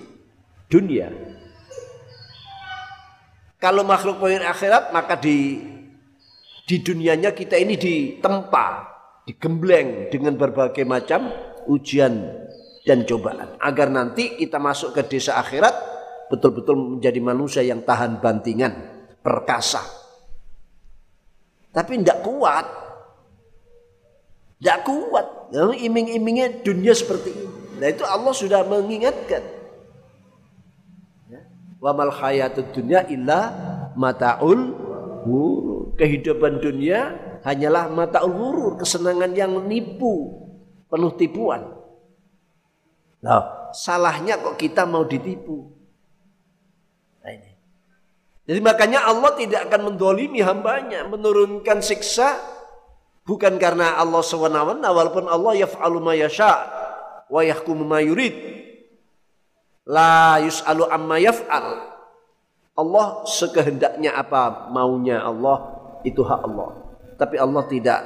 dunia. Kalau makhluk poin akhirat maka di di dunianya kita ini ditempa, digembleng dengan berbagai macam ujian dan cobaan agar nanti kita masuk ke desa akhirat betul-betul menjadi manusia yang tahan bantingan, perkasa. Tapi tidak kuat. Tidak kuat. Iming-imingnya dunia seperti ini. Nah itu Allah sudah mengingatkan. Wa mal hayatud dunya illa mataul ghurur. Kehidupan dunia hanyalah mataul ghurur, kesenangan yang menipu, penuh tipuan. Nah, salahnya kok kita mau ditipu. Nah ini. Jadi makanya Allah tidak akan mendolimi hambanya, menurunkan siksa bukan karena Allah sewenang-wenang, walaupun Allah yaf'alu ma yasha wa yahkumu ma yurid. La yus'alu amma yaf'al. Allah sekehendaknya apa maunya Allah itu hak Allah. Tapi Allah tidak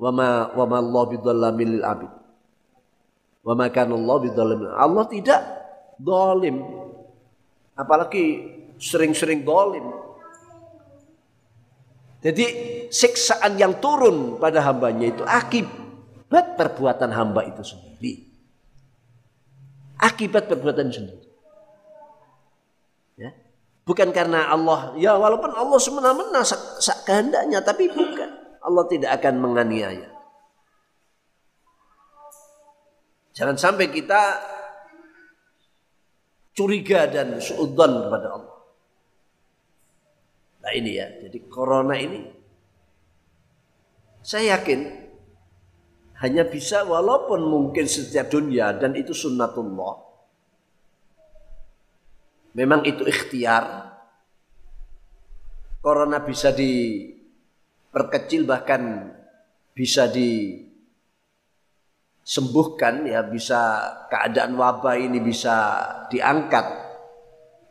wa ma wa ma Allah bidzallamin lil. Wa ma kana Allah bidzallamin. Allah tidak zalim. Apalagi sering-sering zalim. Jadi siksaan yang turun pada hambanya itu akibat perbuatan hamba itu sendiri akibat perbuatan sendiri. Ya. Bukan karena Allah, ya walaupun Allah semena-mena sak, kehendaknya, tapi bukan. Allah tidak akan menganiaya. Jangan sampai kita curiga dan suudzon kepada Allah. Nah ini ya, jadi corona ini saya yakin hanya bisa walaupun mungkin setiap dunia dan itu sunnatullah. Memang itu ikhtiar. Corona bisa diperkecil bahkan bisa disembuhkan ya bisa keadaan wabah ini bisa diangkat.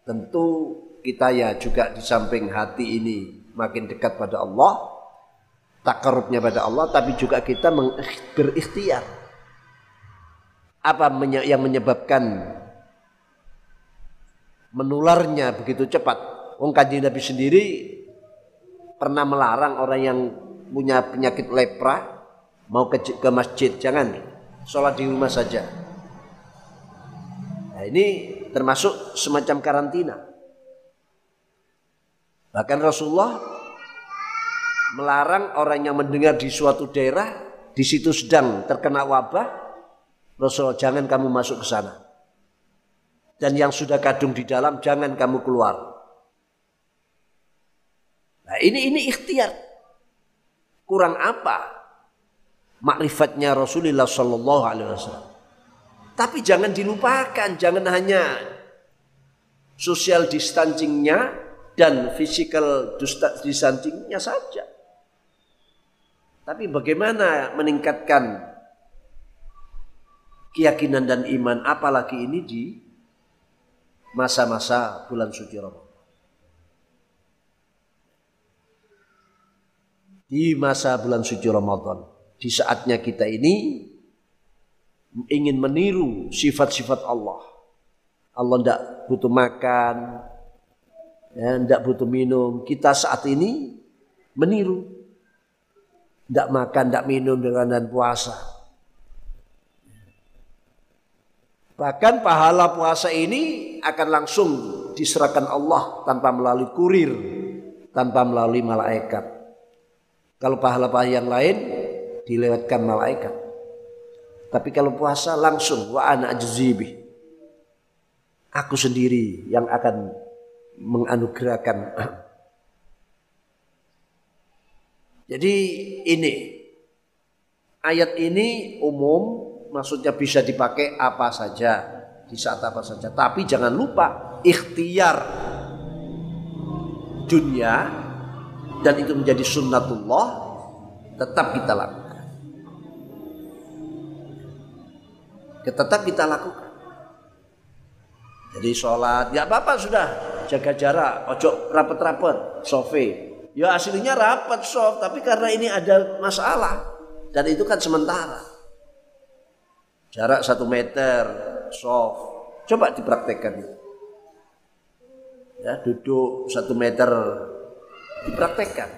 Tentu kita ya juga di samping hati ini makin dekat pada Allah takarubnya pada Allah tapi juga kita berikhtiar. Apa yang menyebabkan menularnya begitu cepat? Wong kanjeng Nabi sendiri pernah melarang orang yang punya penyakit lepra mau ke, ke masjid jangan sholat di rumah saja. Nah ini termasuk semacam karantina bahkan Rasulullah melarang orang yang mendengar di suatu daerah di situ sedang terkena wabah Rasul jangan kamu masuk ke sana. Dan yang sudah kadung di dalam jangan kamu keluar. Nah ini ini ikhtiar. Kurang apa makrifatnya Rasulullah Shallallahu Alaihi Wasallam? Tapi jangan dilupakan jangan hanya social distancingnya dan physical distancingnya saja tapi bagaimana meningkatkan keyakinan dan iman apalagi ini di masa-masa bulan suci Ramadan. di masa bulan suci Ramadan. Di saatnya kita ini ingin meniru sifat-sifat Allah. Allah tidak butuh makan, ya, butuh minum. Kita saat ini meniru. Tidak makan, tidak minum dengan dan puasa. Bahkan pahala puasa ini akan langsung diserahkan Allah tanpa melalui kurir, tanpa melalui malaikat. Kalau pahala-pahala yang lain dilewatkan malaikat. Tapi kalau puasa langsung wa ana ajzibi. Aku sendiri yang akan menganugerahkan. Jadi ini ayat ini umum maksudnya bisa dipakai apa saja di saat apa saja. Tapi jangan lupa ikhtiar dunia dan itu menjadi sunnatullah tetap kita lakukan. tetap kita lakukan. Jadi sholat, ya apa-apa sudah jaga jarak, ojo rapet-rapet, sofe. Ya aslinya rapat soft, tapi karena ini ada masalah dan itu kan sementara. Jarak satu meter, soft. Coba dipraktekkan. Ya duduk satu meter, dipraktekkan.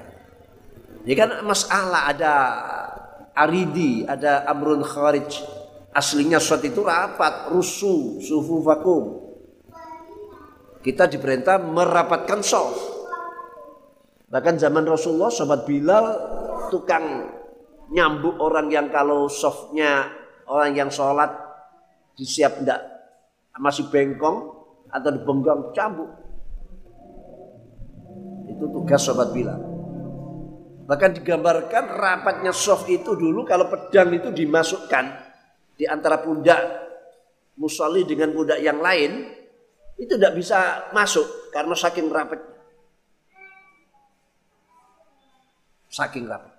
Ini kan masalah ada aridi, ada amrun kharij, Aslinya shot itu rapat, rusuh, sufu vakum. Kita diperintah merapatkan soft. Bahkan zaman Rasulullah, sobat Bilal tukang nyambuk orang yang kalau softnya orang yang sholat disiap enggak masih bengkong atau dibengkong cambuk. Itu tugas sobat Bilal. Bahkan digambarkan rapatnya soft itu dulu kalau pedang itu dimasukkan di antara pundak musolli dengan pundak yang lain itu tidak bisa masuk karena saking rapat. Saking rapat.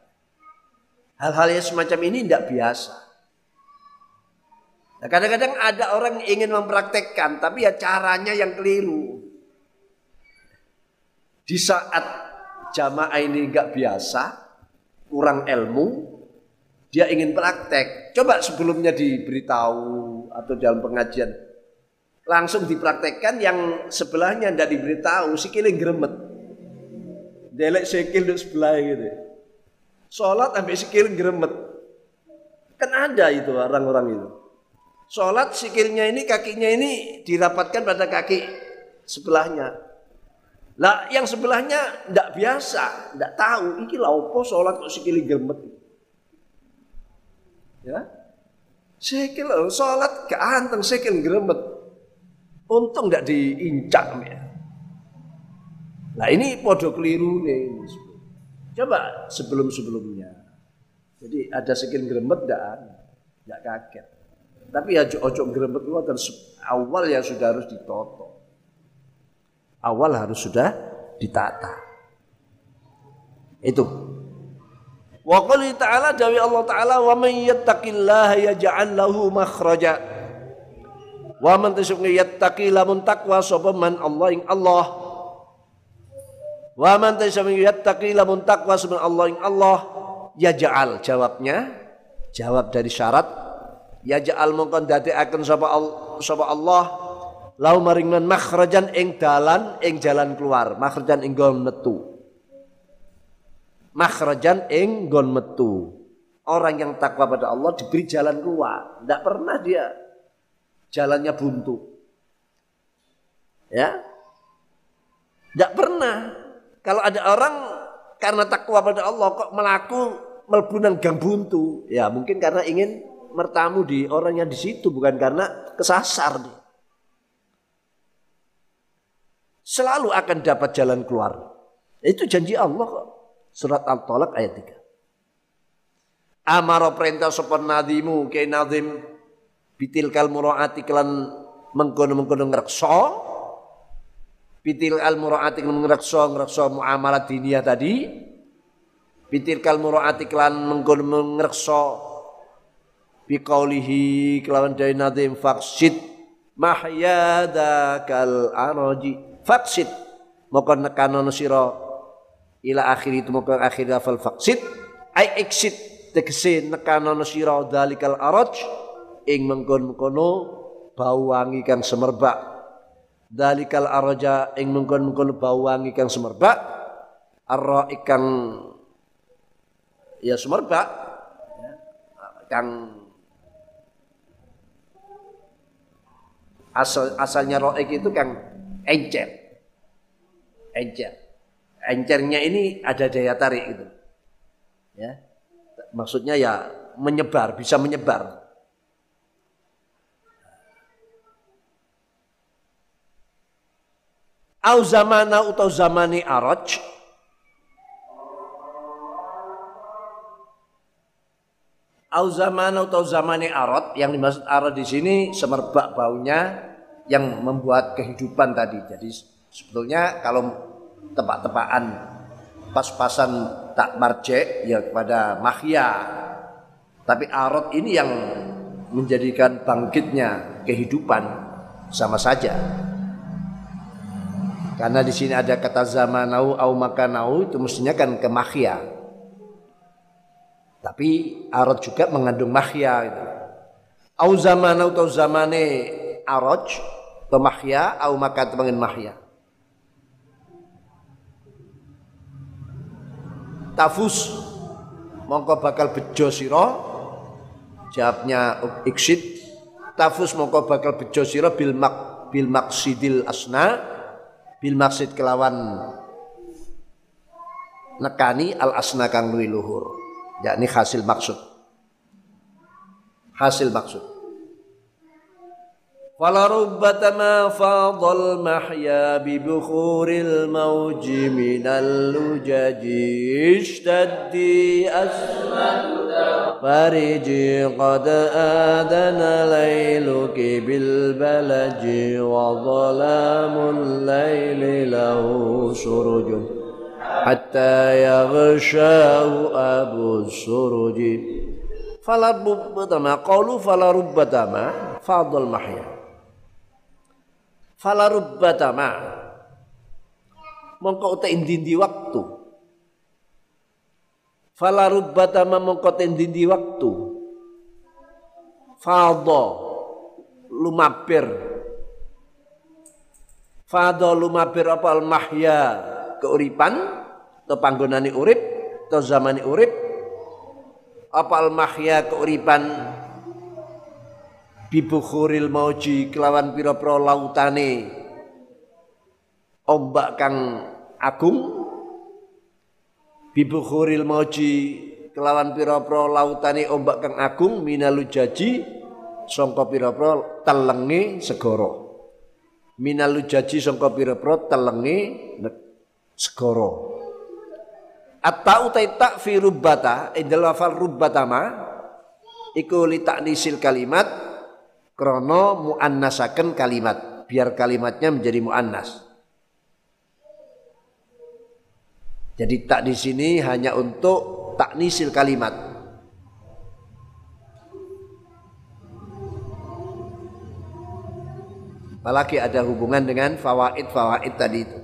Hal-hal yang semacam ini tidak biasa. Nah, kadang-kadang ada orang yang ingin mempraktekkan, tapi ya caranya yang keliru. Di saat jamaah ini nggak biasa, kurang ilmu, dia ingin praktek, coba sebelumnya diberitahu atau dalam pengajian langsung dipraktekkan yang sebelahnya tidak diberitahu, sikilnya geremet. Delek sikil di sebelah gitu. Sholat sampai sikil geremet. Kan ada itu orang-orang itu. Sholat sikilnya ini, kakinya ini dirapatkan pada kaki sebelahnya. Lah yang sebelahnya tidak biasa, tidak tahu. Lah opo sholat kok sikilnya geremet. Ya. Sikil sholat keanteng sikil geremet. Untung tidak diincak ya. Nah ini podo keliru nih. Coba sebelum-sebelumnya. Jadi ada sikil geremet tidak tidak kaget. Tapi ya ojo geremet itu dan awal ya sudah harus ditoto. Awal harus sudah ditata. Itu Wa qali ta'ala dawi Allah ta'ala wa man yattaqillaha yaj'al lahu makhraja. Wa man tasawwi yattaqi lamun taqwa sapa man Allah ing Allah. Wa man tasawwi yattaqi lamun taqwa sapa Allah ing Allah yaj'al jawabnya jawab dari syarat yaj'al mongkon dadekaken sapa sapa Allah lau maring man makhrajan ing dalan ing jalan keluar makhrajan ing metu makhrajan ing gon metu. Orang yang takwa pada Allah diberi jalan keluar. Tidak pernah dia jalannya buntu. Ya. Tidak pernah. Kalau ada orang karena takwa pada Allah kok melaku melbunan gang buntu. Ya mungkin karena ingin mertamu di orang yang di situ bukan karena kesasar. Selalu akan dapat jalan keluar. Itu janji Allah. Surat Al-Talaq ayat 3. Amaro perintah sopan nadimu ke nadim bitil kal muraati kelan mengkono mengkono ngrekso bitil al muraati kelan ngrekso ngrekso muamalah dunia tadi. Bitil kal muraati kelan mengkono ngrekso biqaulihi kelawan dari nadim faksid mahyada kal araji. Faksid moko nekanono sira ila akhir itu muka akhir lafal faksid ai exit tegese nekanono sira dalikal araj ing mengkon-mengkono bau wangi kang semerbak dalikal araja ing mengkon-mengkono bau wangi kang semerbak arra ikang ya semerbak kang asal asalnya roek itu kang encer encer encernya ini ada daya tarik gitu. Ya. Maksudnya ya menyebar, bisa menyebar. Au zamana atau zamani araj? Au zamana atau zamani arad? Yang dimaksud arad di sini semerbak baunya yang membuat kehidupan tadi. Jadi sebetulnya kalau tebak-tebakan pas-pasan tak marje ya kepada mahya tapi arot ini yang menjadikan bangkitnya kehidupan sama saja karena di sini ada kata zamanau au makanau itu mestinya kan ke mahya. Tapi arot juga mengandung mahya itu au zamanau atau zamane aroj pemahya au makan mengin mahya. Tafus. Mongko bakal bejo sira. Jawabnya iksid. Tafus mongko bakal bejo sira bil mak bil maksidil asna bil maksid kelawan nekani al asna kang luhur yakni hasil maksud. Hasil maksud فلربما فاض المحيا ببخور الموج من اللجج. اشتدي أسمد فرجي قد آذن ليلك بالبلج وظلام الليل له سرج حتى يغشاه أبو السرج. فلربما قالوا فلربما فاض المحيا. Falarubbatama mongko uta indindi waktu. Falarubbatama mongko indindi waktu. Fadha lumapir fadha lumapir apa al mahya keuripan atau panggonane urip atau zamani urip. Apa al mahya keuripan bibukhuril mauji kelawan pira-pira lautane ombak kang agung. Bibukhuril mauji kelawan pira-pira lautane ombak kang agung minalu jaji sangka pira-pira telenge segara. Minalu jaji sangka pira-pira telenge segara. Atau utai tak fi rubbata indal wafal rubbatama iku li nisil kalimat krono muannasaken kalimat biar kalimatnya menjadi muannas. Jadi tak di sini hanya untuk taknisil kalimat. Apalagi ada hubungan dengan fawaid-fawaid tadi itu.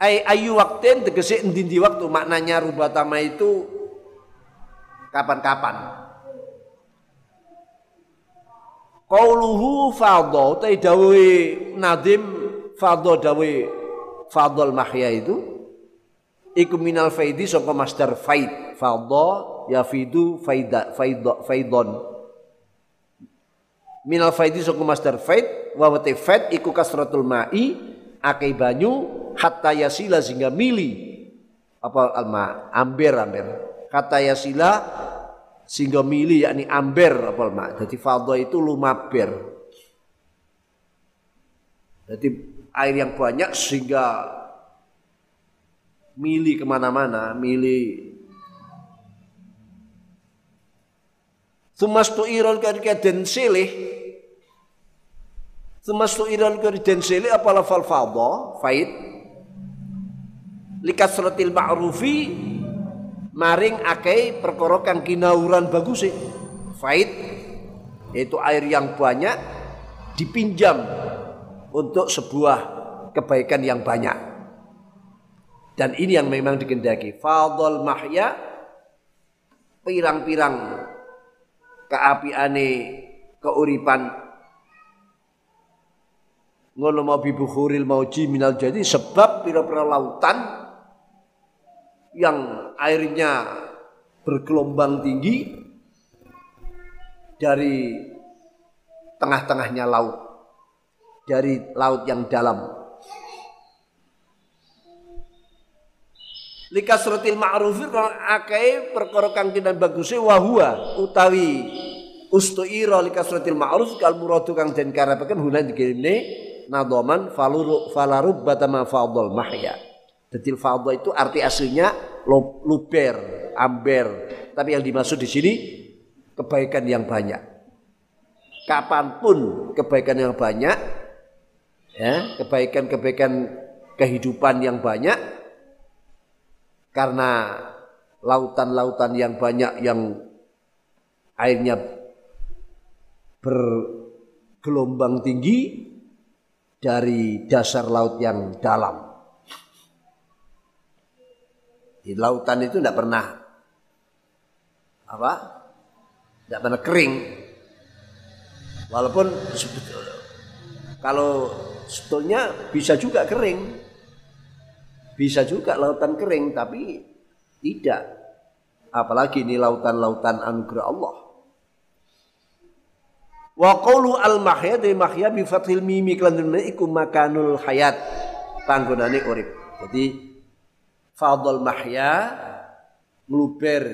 Ay, ayu waktu tegese endi waktu maknanya rubatama itu kapan-kapan. Qauluhu fadha utai dawe nadim fadha dawe fadhal mahya itu iku minal faidi saka masdar faid. Fadha yafidu faida faida faidon. Minal faidi saka masdar faid wa wate faid iku kasratul ma'i akeh banyu hatta yasila sehingga mili. Apa alma amber amber kata yasila sehingga mili yakni amber apa mak. Jadi fadha itu lumaber. Jadi air yang banyak sehingga mili ke mana-mana, mili Tumastu iron ketika den silih. Tumastu iron ketika den silih apa lafal fadha faid? Likasratil ma'rufi maring akei perkara kang kinauran bagus faid yaitu air yang banyak dipinjam untuk sebuah kebaikan yang banyak. Dan ini yang memang dikendaki. Fadol mahya pirang-pirang keapiane keuripan ngono mau bibukhuril mauji minal jadi sebab pira-pira lautan yang airnya bergelombang tinggi dari tengah-tengahnya laut dari laut yang dalam. Likasratil ma'rufi akai perkara kang kinan baguse wa huwa utawi ustuira likasratil ma'ruf kal muradu kang den karapaken hunan dikirimne nadoman faluru falarub batama fadol mahya Detil fadol itu arti aslinya luber, amber. Tapi yang dimaksud di sini kebaikan yang banyak. Kapan pun kebaikan yang banyak, ya kebaikan-kebaikan kehidupan yang banyak, karena lautan-lautan yang banyak yang airnya bergelombang tinggi dari dasar laut yang dalam. Di lautan itu tidak pernah apa? Tidak pernah kering. Walaupun kalau sebetulnya bisa juga kering. Bisa juga lautan kering tapi tidak. Apalagi ini lautan-lautan anugerah Allah. Wa qawlu al mahya dari mahya bi fathil mimi iku makanul hayat panggonane urip. Jadi fadl mahya meluber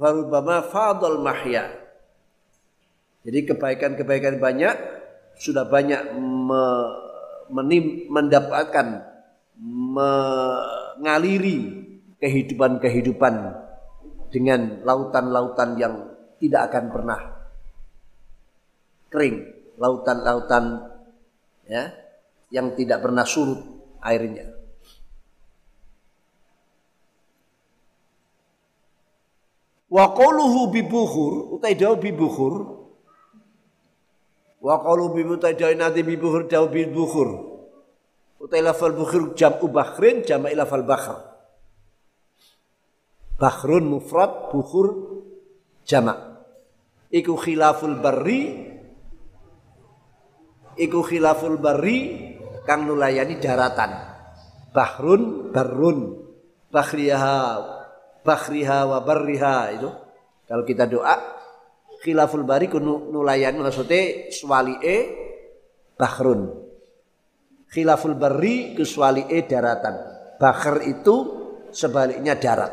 warubama fadl mahya. Jadi kebaikan-kebaikan banyak sudah banyak me, menim, mendapatkan mengaliri kehidupan-kehidupan dengan lautan-lautan yang tidak akan pernah kering, lautan-lautan ya yang tidak pernah surut airnya. Wa qawluhu bibukhur utai dawu bibukhur Wa qawluhu bibukhur utai dawu nanti bibukhur dawu bibukhur utai lafal bukhur jam'u bakhrin jama' lafal bakhr Bakhrun mufrad bukhur jama' Iku khilaful barri iku khilaful bari kang nulayani daratan. Bahrun barun bakhriha bakhriha wa barriha itu. Kalau kita doa khilaful bari nulayani maksudnya e bahrun khilaful bari e daratan. Bakhr itu sebaliknya darat.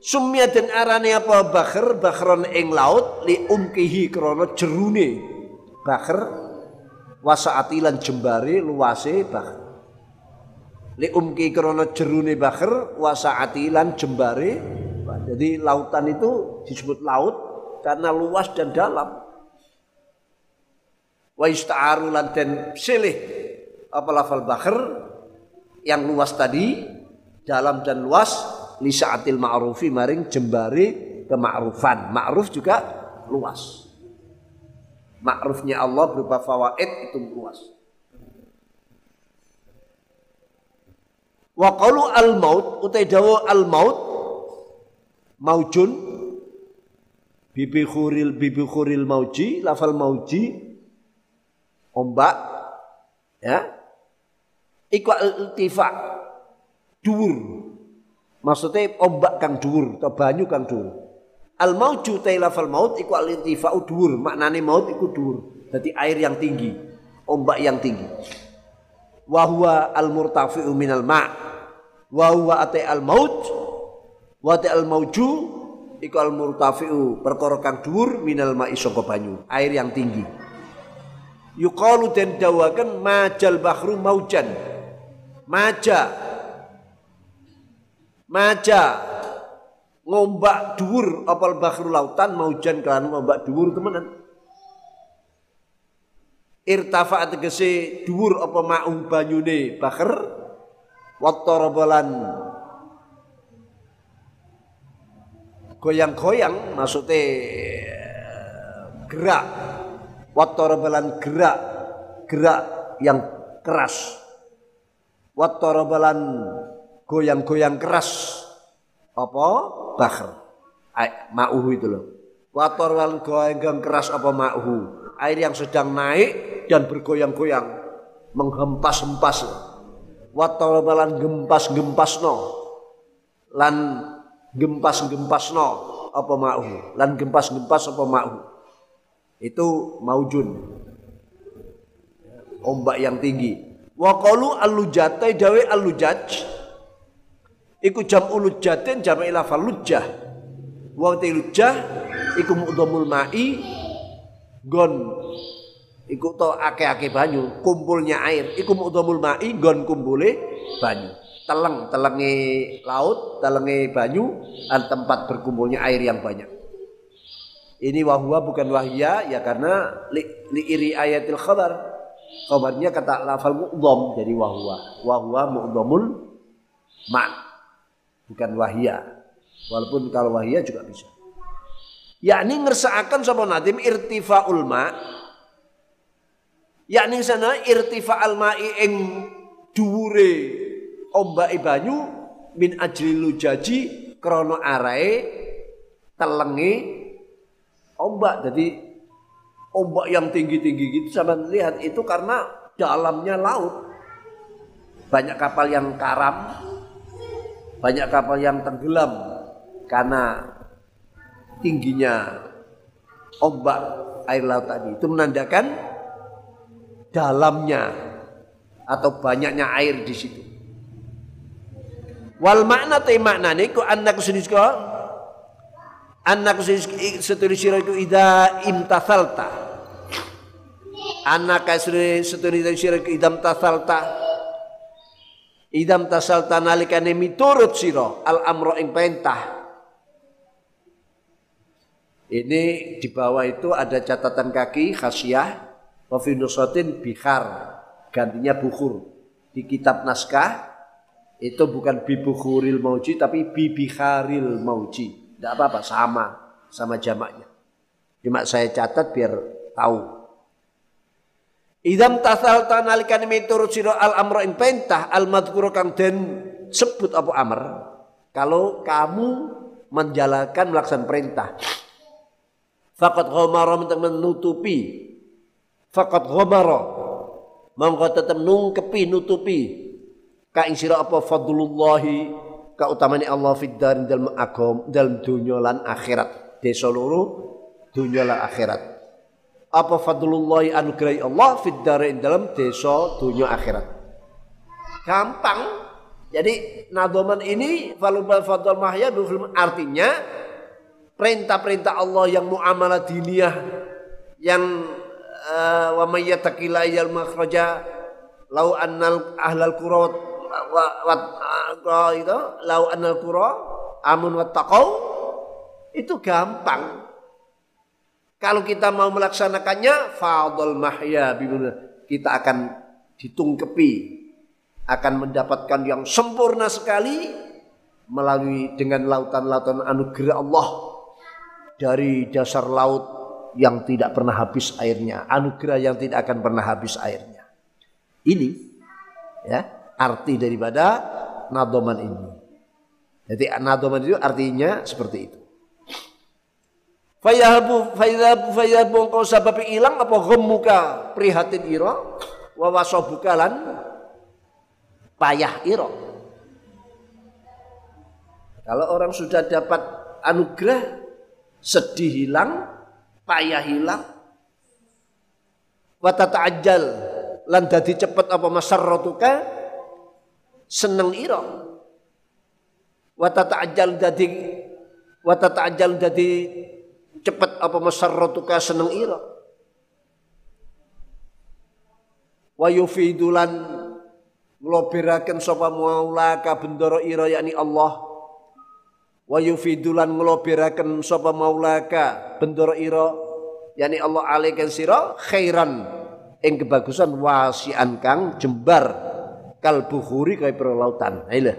Sumya dan arane apa? Bakhr bakhron ing laut li umkihi krono jerune. Bakar wasaatilan jembare luase bakar li umki krono jerune bakar wasaatilan jembare jadi lautan itu disebut laut karena luas dan dalam. Wa ista'aru lan den silih apa lafal bakar yang luas tadi dalam dan luas li sa'atil ma'rufi maring jembare kema'rufan. Ma'ruf juga luas. Ma'rufnya Allah berupa fawaid itu luas. Wa qalu al maut utai dawa al maut maujun bibi khuril bibi khuril mauji lafal mauji ombak ya iku iltifa dur maksudnya ombak kang dur atau banyu kang dur Al mauju tailafal maut iku al irtifa'u dhuwur. Maknane maut iku dhuwur. Jadi air yang tinggi, ombak yang tinggi. Wa huwa al murtafi'u minal ma'. Wa huwa al maut wa al mauju iku al murtafi'u perkara kang dhuwur minal ma'i saka banyu, air yang tinggi. Yuqalu den dawaken majal bahru maujan. Maja. Maja ngombak dhuwur apal bakhru lautan mau jan kan ngombak dhuwur temenan irtafa tegese dhuwur apa ma'ung banyune bakhr wattarabalan goyang-goyang maksudnya gerak Watorobalan gerak gerak yang keras. Watorobalan goyang-goyang keras. Apa? Bahr. Ma'uhu itu loh. Watorobalan goyang-goyang keras apa ma'uhu. Air yang sedang naik dan bergoyang-goyang. Menghempas-hempas. Watorobalan gempas-gempas no. Lan gempas-gempas no. Apa ma'uhu. Lan gempas-gempas apa ma'uhu. Itu maujun. Ombak yang tinggi. Wa qalu al-lujatai dawe al-lujaj. Iku jam ulujatin jam ila falujah. Wa lujah iku mu'dhamul ma'i gon iku to ake-ake banyu, kumpulnya air. Iku mu'dhamul ma'i gon kumpule banyu. Teleng, telengi laut, telengi banyu, dan tempat berkumpulnya air yang banyak. Ini wahwa bukan wahya ya karena li, li iri ayatil khabar. Khabarnya kata lafal mu'dham jadi wahwa. Wahwa mu'dhamul man. Bukan wahya. Walaupun kalau wahya juga bisa. Yakni ngersaakan sapa nadim irtifa'ul ma. Yakni sana irtifa'al ma'i ing dhuwure ombake banyu min ajli lujaji krana arae telenge ombak. Jadi ombak yang tinggi-tinggi gitu sama lihat itu karena dalamnya laut. Banyak kapal yang karam banyak kapal yang tenggelam karena tingginya ombak air laut tadi. Itu menandakan dalamnya atau banyaknya air di situ. Wal makna te maknane ku anak sendiri anak seturi sira iku ida imtathalta. Anak sira iku idam tathalta idam tasalta nalikane miturut sira al amro ing perintah. Ini di bawah itu ada catatan kaki khasiah wa fi nusatin bihar gantinya bukhur di kitab naskah itu bukan bibukhuril mauji tapi bibikharil mauji tidak apa-apa, sama. Sama jamaknya. Cuma saya catat biar tahu. Idam tasal tanalikan miturut siro al amro ing pentah al madhkuru kang den sebut apa amr. Kalau kamu menjalankan melaksanakan perintah. Fakat ghomaro menutupi. Fakat ghomaro. Mongko tetap nungkepi nutupi. Ka ing sira apa? Fadlullahi. Kautamane Allah fid darin dalam agam dalam dunia lan akhirat. Di seluruh dunia lan akhirat. Apa fadlullah anugerah Allah fid darin dalam desa dunia akhirat? Gampang. Jadi nadoman ini falubal fadl mahya artinya perintah-perintah Allah yang muamalah diniyah yang uh, wa may yattaqilla yal makhraja lau annal ahlal qurat wa itu lau anal qura amun wattaqau itu gampang. Kalau kita mau melaksanakannya fadl mahya kita akan ditungkepi akan mendapatkan yang sempurna sekali melalui dengan lautan-lautan anugerah Allah dari dasar laut yang tidak pernah habis airnya, anugerah yang tidak akan pernah habis airnya. Ini ya arti daripada nadoman ini. Jadi nadoman itu artinya seperti itu. Fayahabu fayahabu fayahabu kau sebab hilang apa gemuka prihatin iro wawasobukalan payah iro. Kalau orang sudah dapat anugerah sedih hilang, payah hilang, watata ajal lan dadi cepet apa masarratuka? Seneng ira. Wa tata'ajjal dadi wa tata'ajjal dadi cepet apa masarratuka? Seneng ira. Wa yufidulan ngloberaken sapa maulaka bendoro ira yakni Allah wa yufidulan ngloberaken sapa maulaka bendoro ira yakni Allah alaikan sira khairan ing kebagusan wasian kang jembar kal bukhuri kayak perlautan. Ayolah.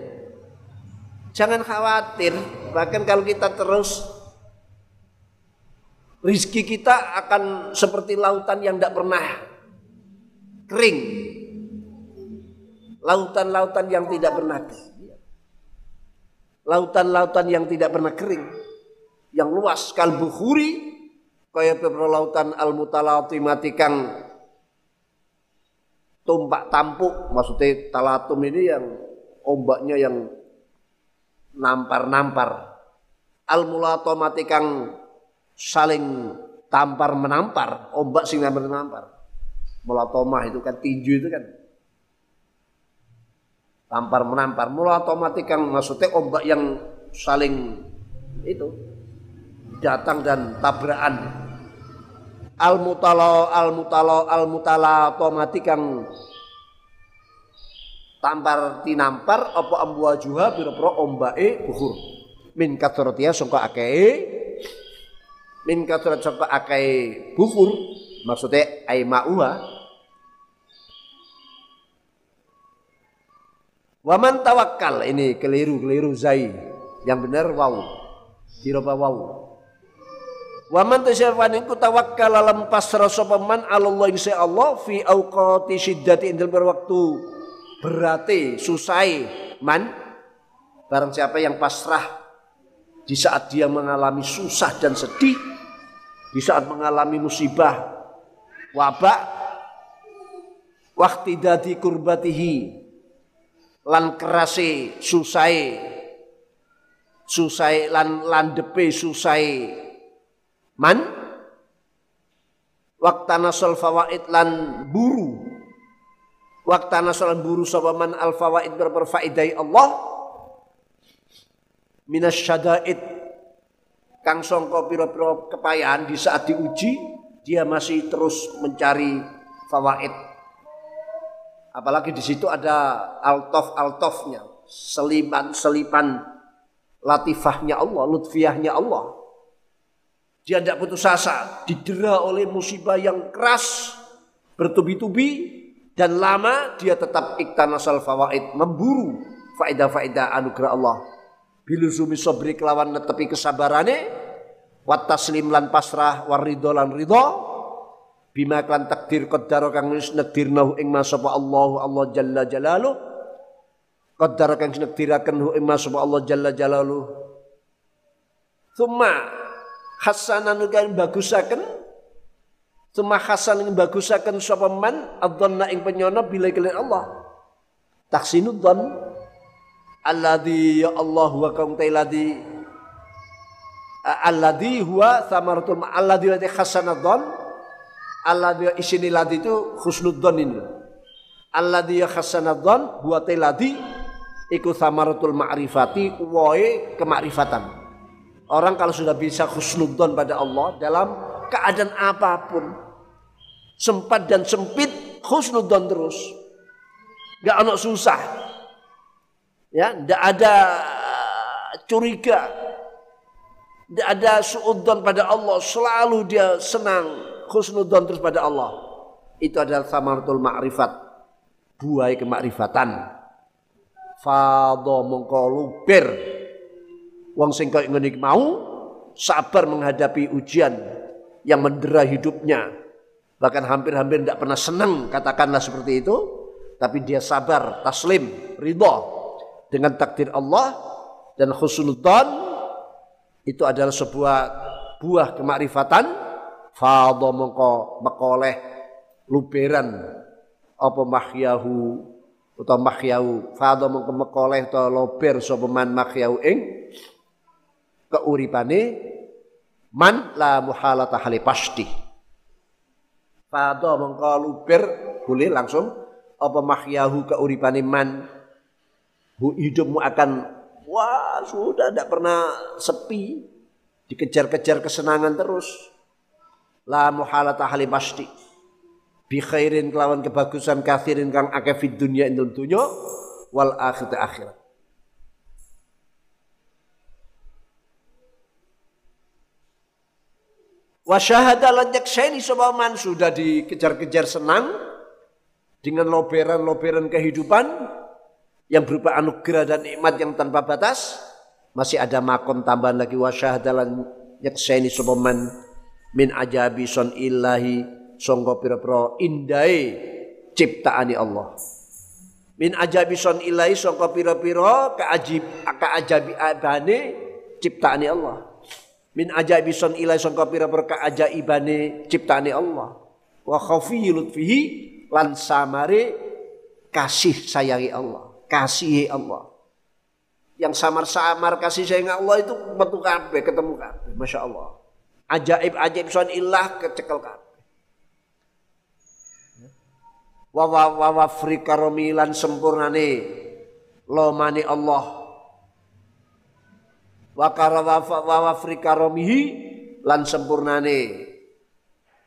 Jangan khawatir, bahkan kalau kita terus rizki kita akan seperti lautan yang tidak pernah kering. Lautan-lautan yang tidak pernah kering. Lautan-lautan yang tidak pernah kering. Yang luas. Kalbuhuri. Kaya lautan al-mutalautimati kang tumpak tampuk. Maksudnya talatum ini yang ombaknya yang nampar-nampar. Al-mulatomati saling tampar menampar, ombak sing nampar menampar. Mulatomah itu kan tinju itu kan tampar menampar. Mulatomati kang maksudnya ombak yang saling itu datang dan tabrakan. Al mutalo al mutalo al mutala otomatis kang tampar tinampar apa ambu juha pira-pira ombake buhur min kathratia sangka akeh min kathrat sangka akeh buhur maksudnya ai ma'uha Waman tawakal ini keliru keliru zai. Yang benar wow diroba wow Waman tasyafan ku tawakkal alam pasrah sapa man Allah insya Allah fi auqati syiddati indal berwaktu berarti susai man. Barang siapa yang pasrah di saat dia mengalami susah dan sedih di saat mengalami musibah wabak waktu dadi kurbatihi lan kerasi susai susai lan landepe susai. Man waktu nasol fawaid lan buru. Waktu nasalan buru sabaman al fawaid berfaidai Allah? Minas syadaid. Kang songko piro-piro kepayaan di saat diuji dia masih terus mencari fawaid apalagi di situ ada altof altofnya. Selipan selipan latifahnya Allah lutfiahnya Allah. Dia tidak putus asa. Didera oleh musibah yang keras bertubi-tubi dan lama dia tetap iktanasal fawaid memburu faedah-faedah anugerah Allah. Biluzumi sobri kelawan netepi kesabarane wat taslim lan pasrah warido lan ridho bima klan takdir qaddara kang wis nakdirnahu ing masapa Allah Allah jalla jalaluh qaddara kang nakdiraken ing masapa Allah jalla jalaluh Thumma hasanan kan bagusaken. Suma hasan yang bagusakan sapa man? Adzanna ing penyono bila kalian Allah. Taksinud dzan alladzi ya Allah wa kaum tailadi alladzi huwa samaratul alladzi lati hasanad dzan alladzi isini ladi itu husnud dzan ini. Alladzi ya hasanad dzan huwa tailadi iku samaratul ma'rifati wae kemakrifatan. Orang kalau sudah bisa husnudzon pada Allah dalam keadaan apa pun sempat dan sempit khusnudon terus nggak anak susah ya tidak ada curiga tidak ada suudon pada Allah selalu dia senang khusnudon terus pada Allah. Itu adalah samaratul ma'rifat. Buai kemakrifatan. Fadho mongko luber wong sing kaya mau sabar menghadapi ujian yang mendera hidupnya. Bahkan hampir-hampir tidak pernah senang katakanlah seperti itu. Tapi dia sabar, taslim, ridho dengan takdir Allah dan khusnudzan itu adalah sebuah buah kemakrifatan fadha mengko mekoleh luberan. Apa mahyahu atau mahyahu fadha mengko mekoleh atau lober sapa man mahyahu ing keuripane man la muhalata pasti. Fado mengko luber boleh langsung apa mahyahu keuripane man. Hidupmu akan wah sudah tidak pernah sepi. Dikejar-kejar kesenangan terus la muhalata hali pasti bi khairin kelawan kebagusan kathirin kang akeh fid dunya indun dunya wal akhirat akhirat Wasyahada lan nyakseni man sudah dikejar-kejar senang dengan loberan-loberan kehidupan yang berupa anugerah dan nikmat yang tanpa batas. Masih ada makom tambahan lagi wasyahada lan nyakseni man min ajabi son ilahi sangka pira-pira indai ciptaane Allah. Min ajabi son ilahi sangka pira-pira kaajib kaajabi abane ciptaane Allah. Min ajabi son ilahi sangka pira-pira kaajaibane ciptaane Allah. Wa khafi lutfihi lan samare kasih sayangi Allah kasihi Allah. Yang samar-samar kasih sayang Allah itu metu kabeh ketemu Masya Allah ajaib ajaib son ilah kecekel kabeh. Wa wa wa wa frikaromilan sempurnane. Lomane Allah. Wa karawa wa wa frikaromihi lan sempurnane.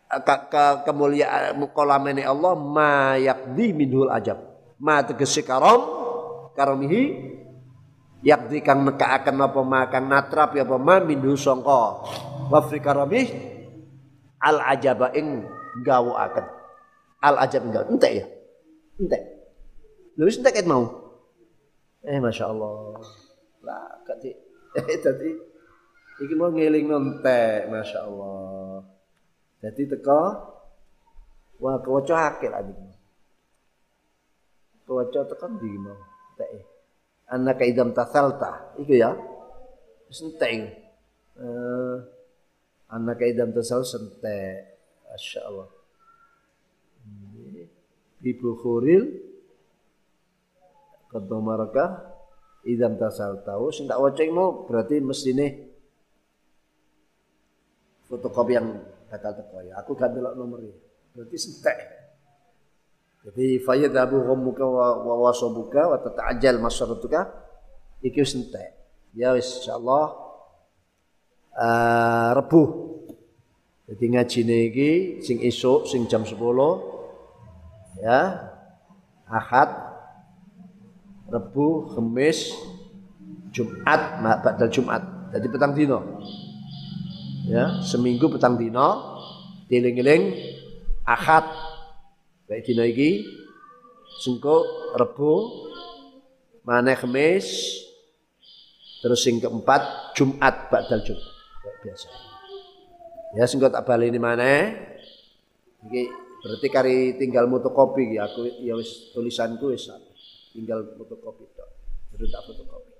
Ke, ke kemuliaan mukolamene Allah ma yakdi minhul ajab. Ma tegesi karom karomihi yakdi kang nekaaken apa ma kang natrap ya apa ma minhu wa frikaromihi al ajaba ing gawuaken al ajab enggak entek ya? Entek. Lho wis entek mau? Eh masya Allah lah kati eh tadi iki mau ngeling nontek masya Allah jadi teko wah kewaca akil adik kewaca tekan di mau? Entek eh anak idam tasalta. Iku ya? Wis entek eh anak idam tasal sentek. Masya Allah. Ibu Khuril Kedua mereka Idam tasal tahu. Sing tak waceng mau berarti mestine Fotokopi yang bakal teko Aku gak delok nomornya Berarti sentek. Jadi fayadhabu ghammuka wa, wa wasabuka wa tata'ajjal masaratuka iki wis entek. Ya insyaallah uh, rebuh. Jadi ngajine iki sing esuk sing jam 10 ya. Ahad Rebu Kamis Jumat badal Jumat. Jadi petang dino. Ya seminggu petang dino tiling-iling Ahad. Baik dino iki sengko Rebu mana Kamis terus sing keempat Jumat badal Jumat biasa ya sengko tak ini mana iki Berarti kari tinggal fotokopi ya aku ya wis tulisanku wis tinggal fotokopi tok. Jadi tak fotokopi.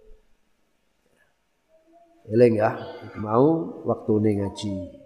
Eling ya, mau waktu ngaji.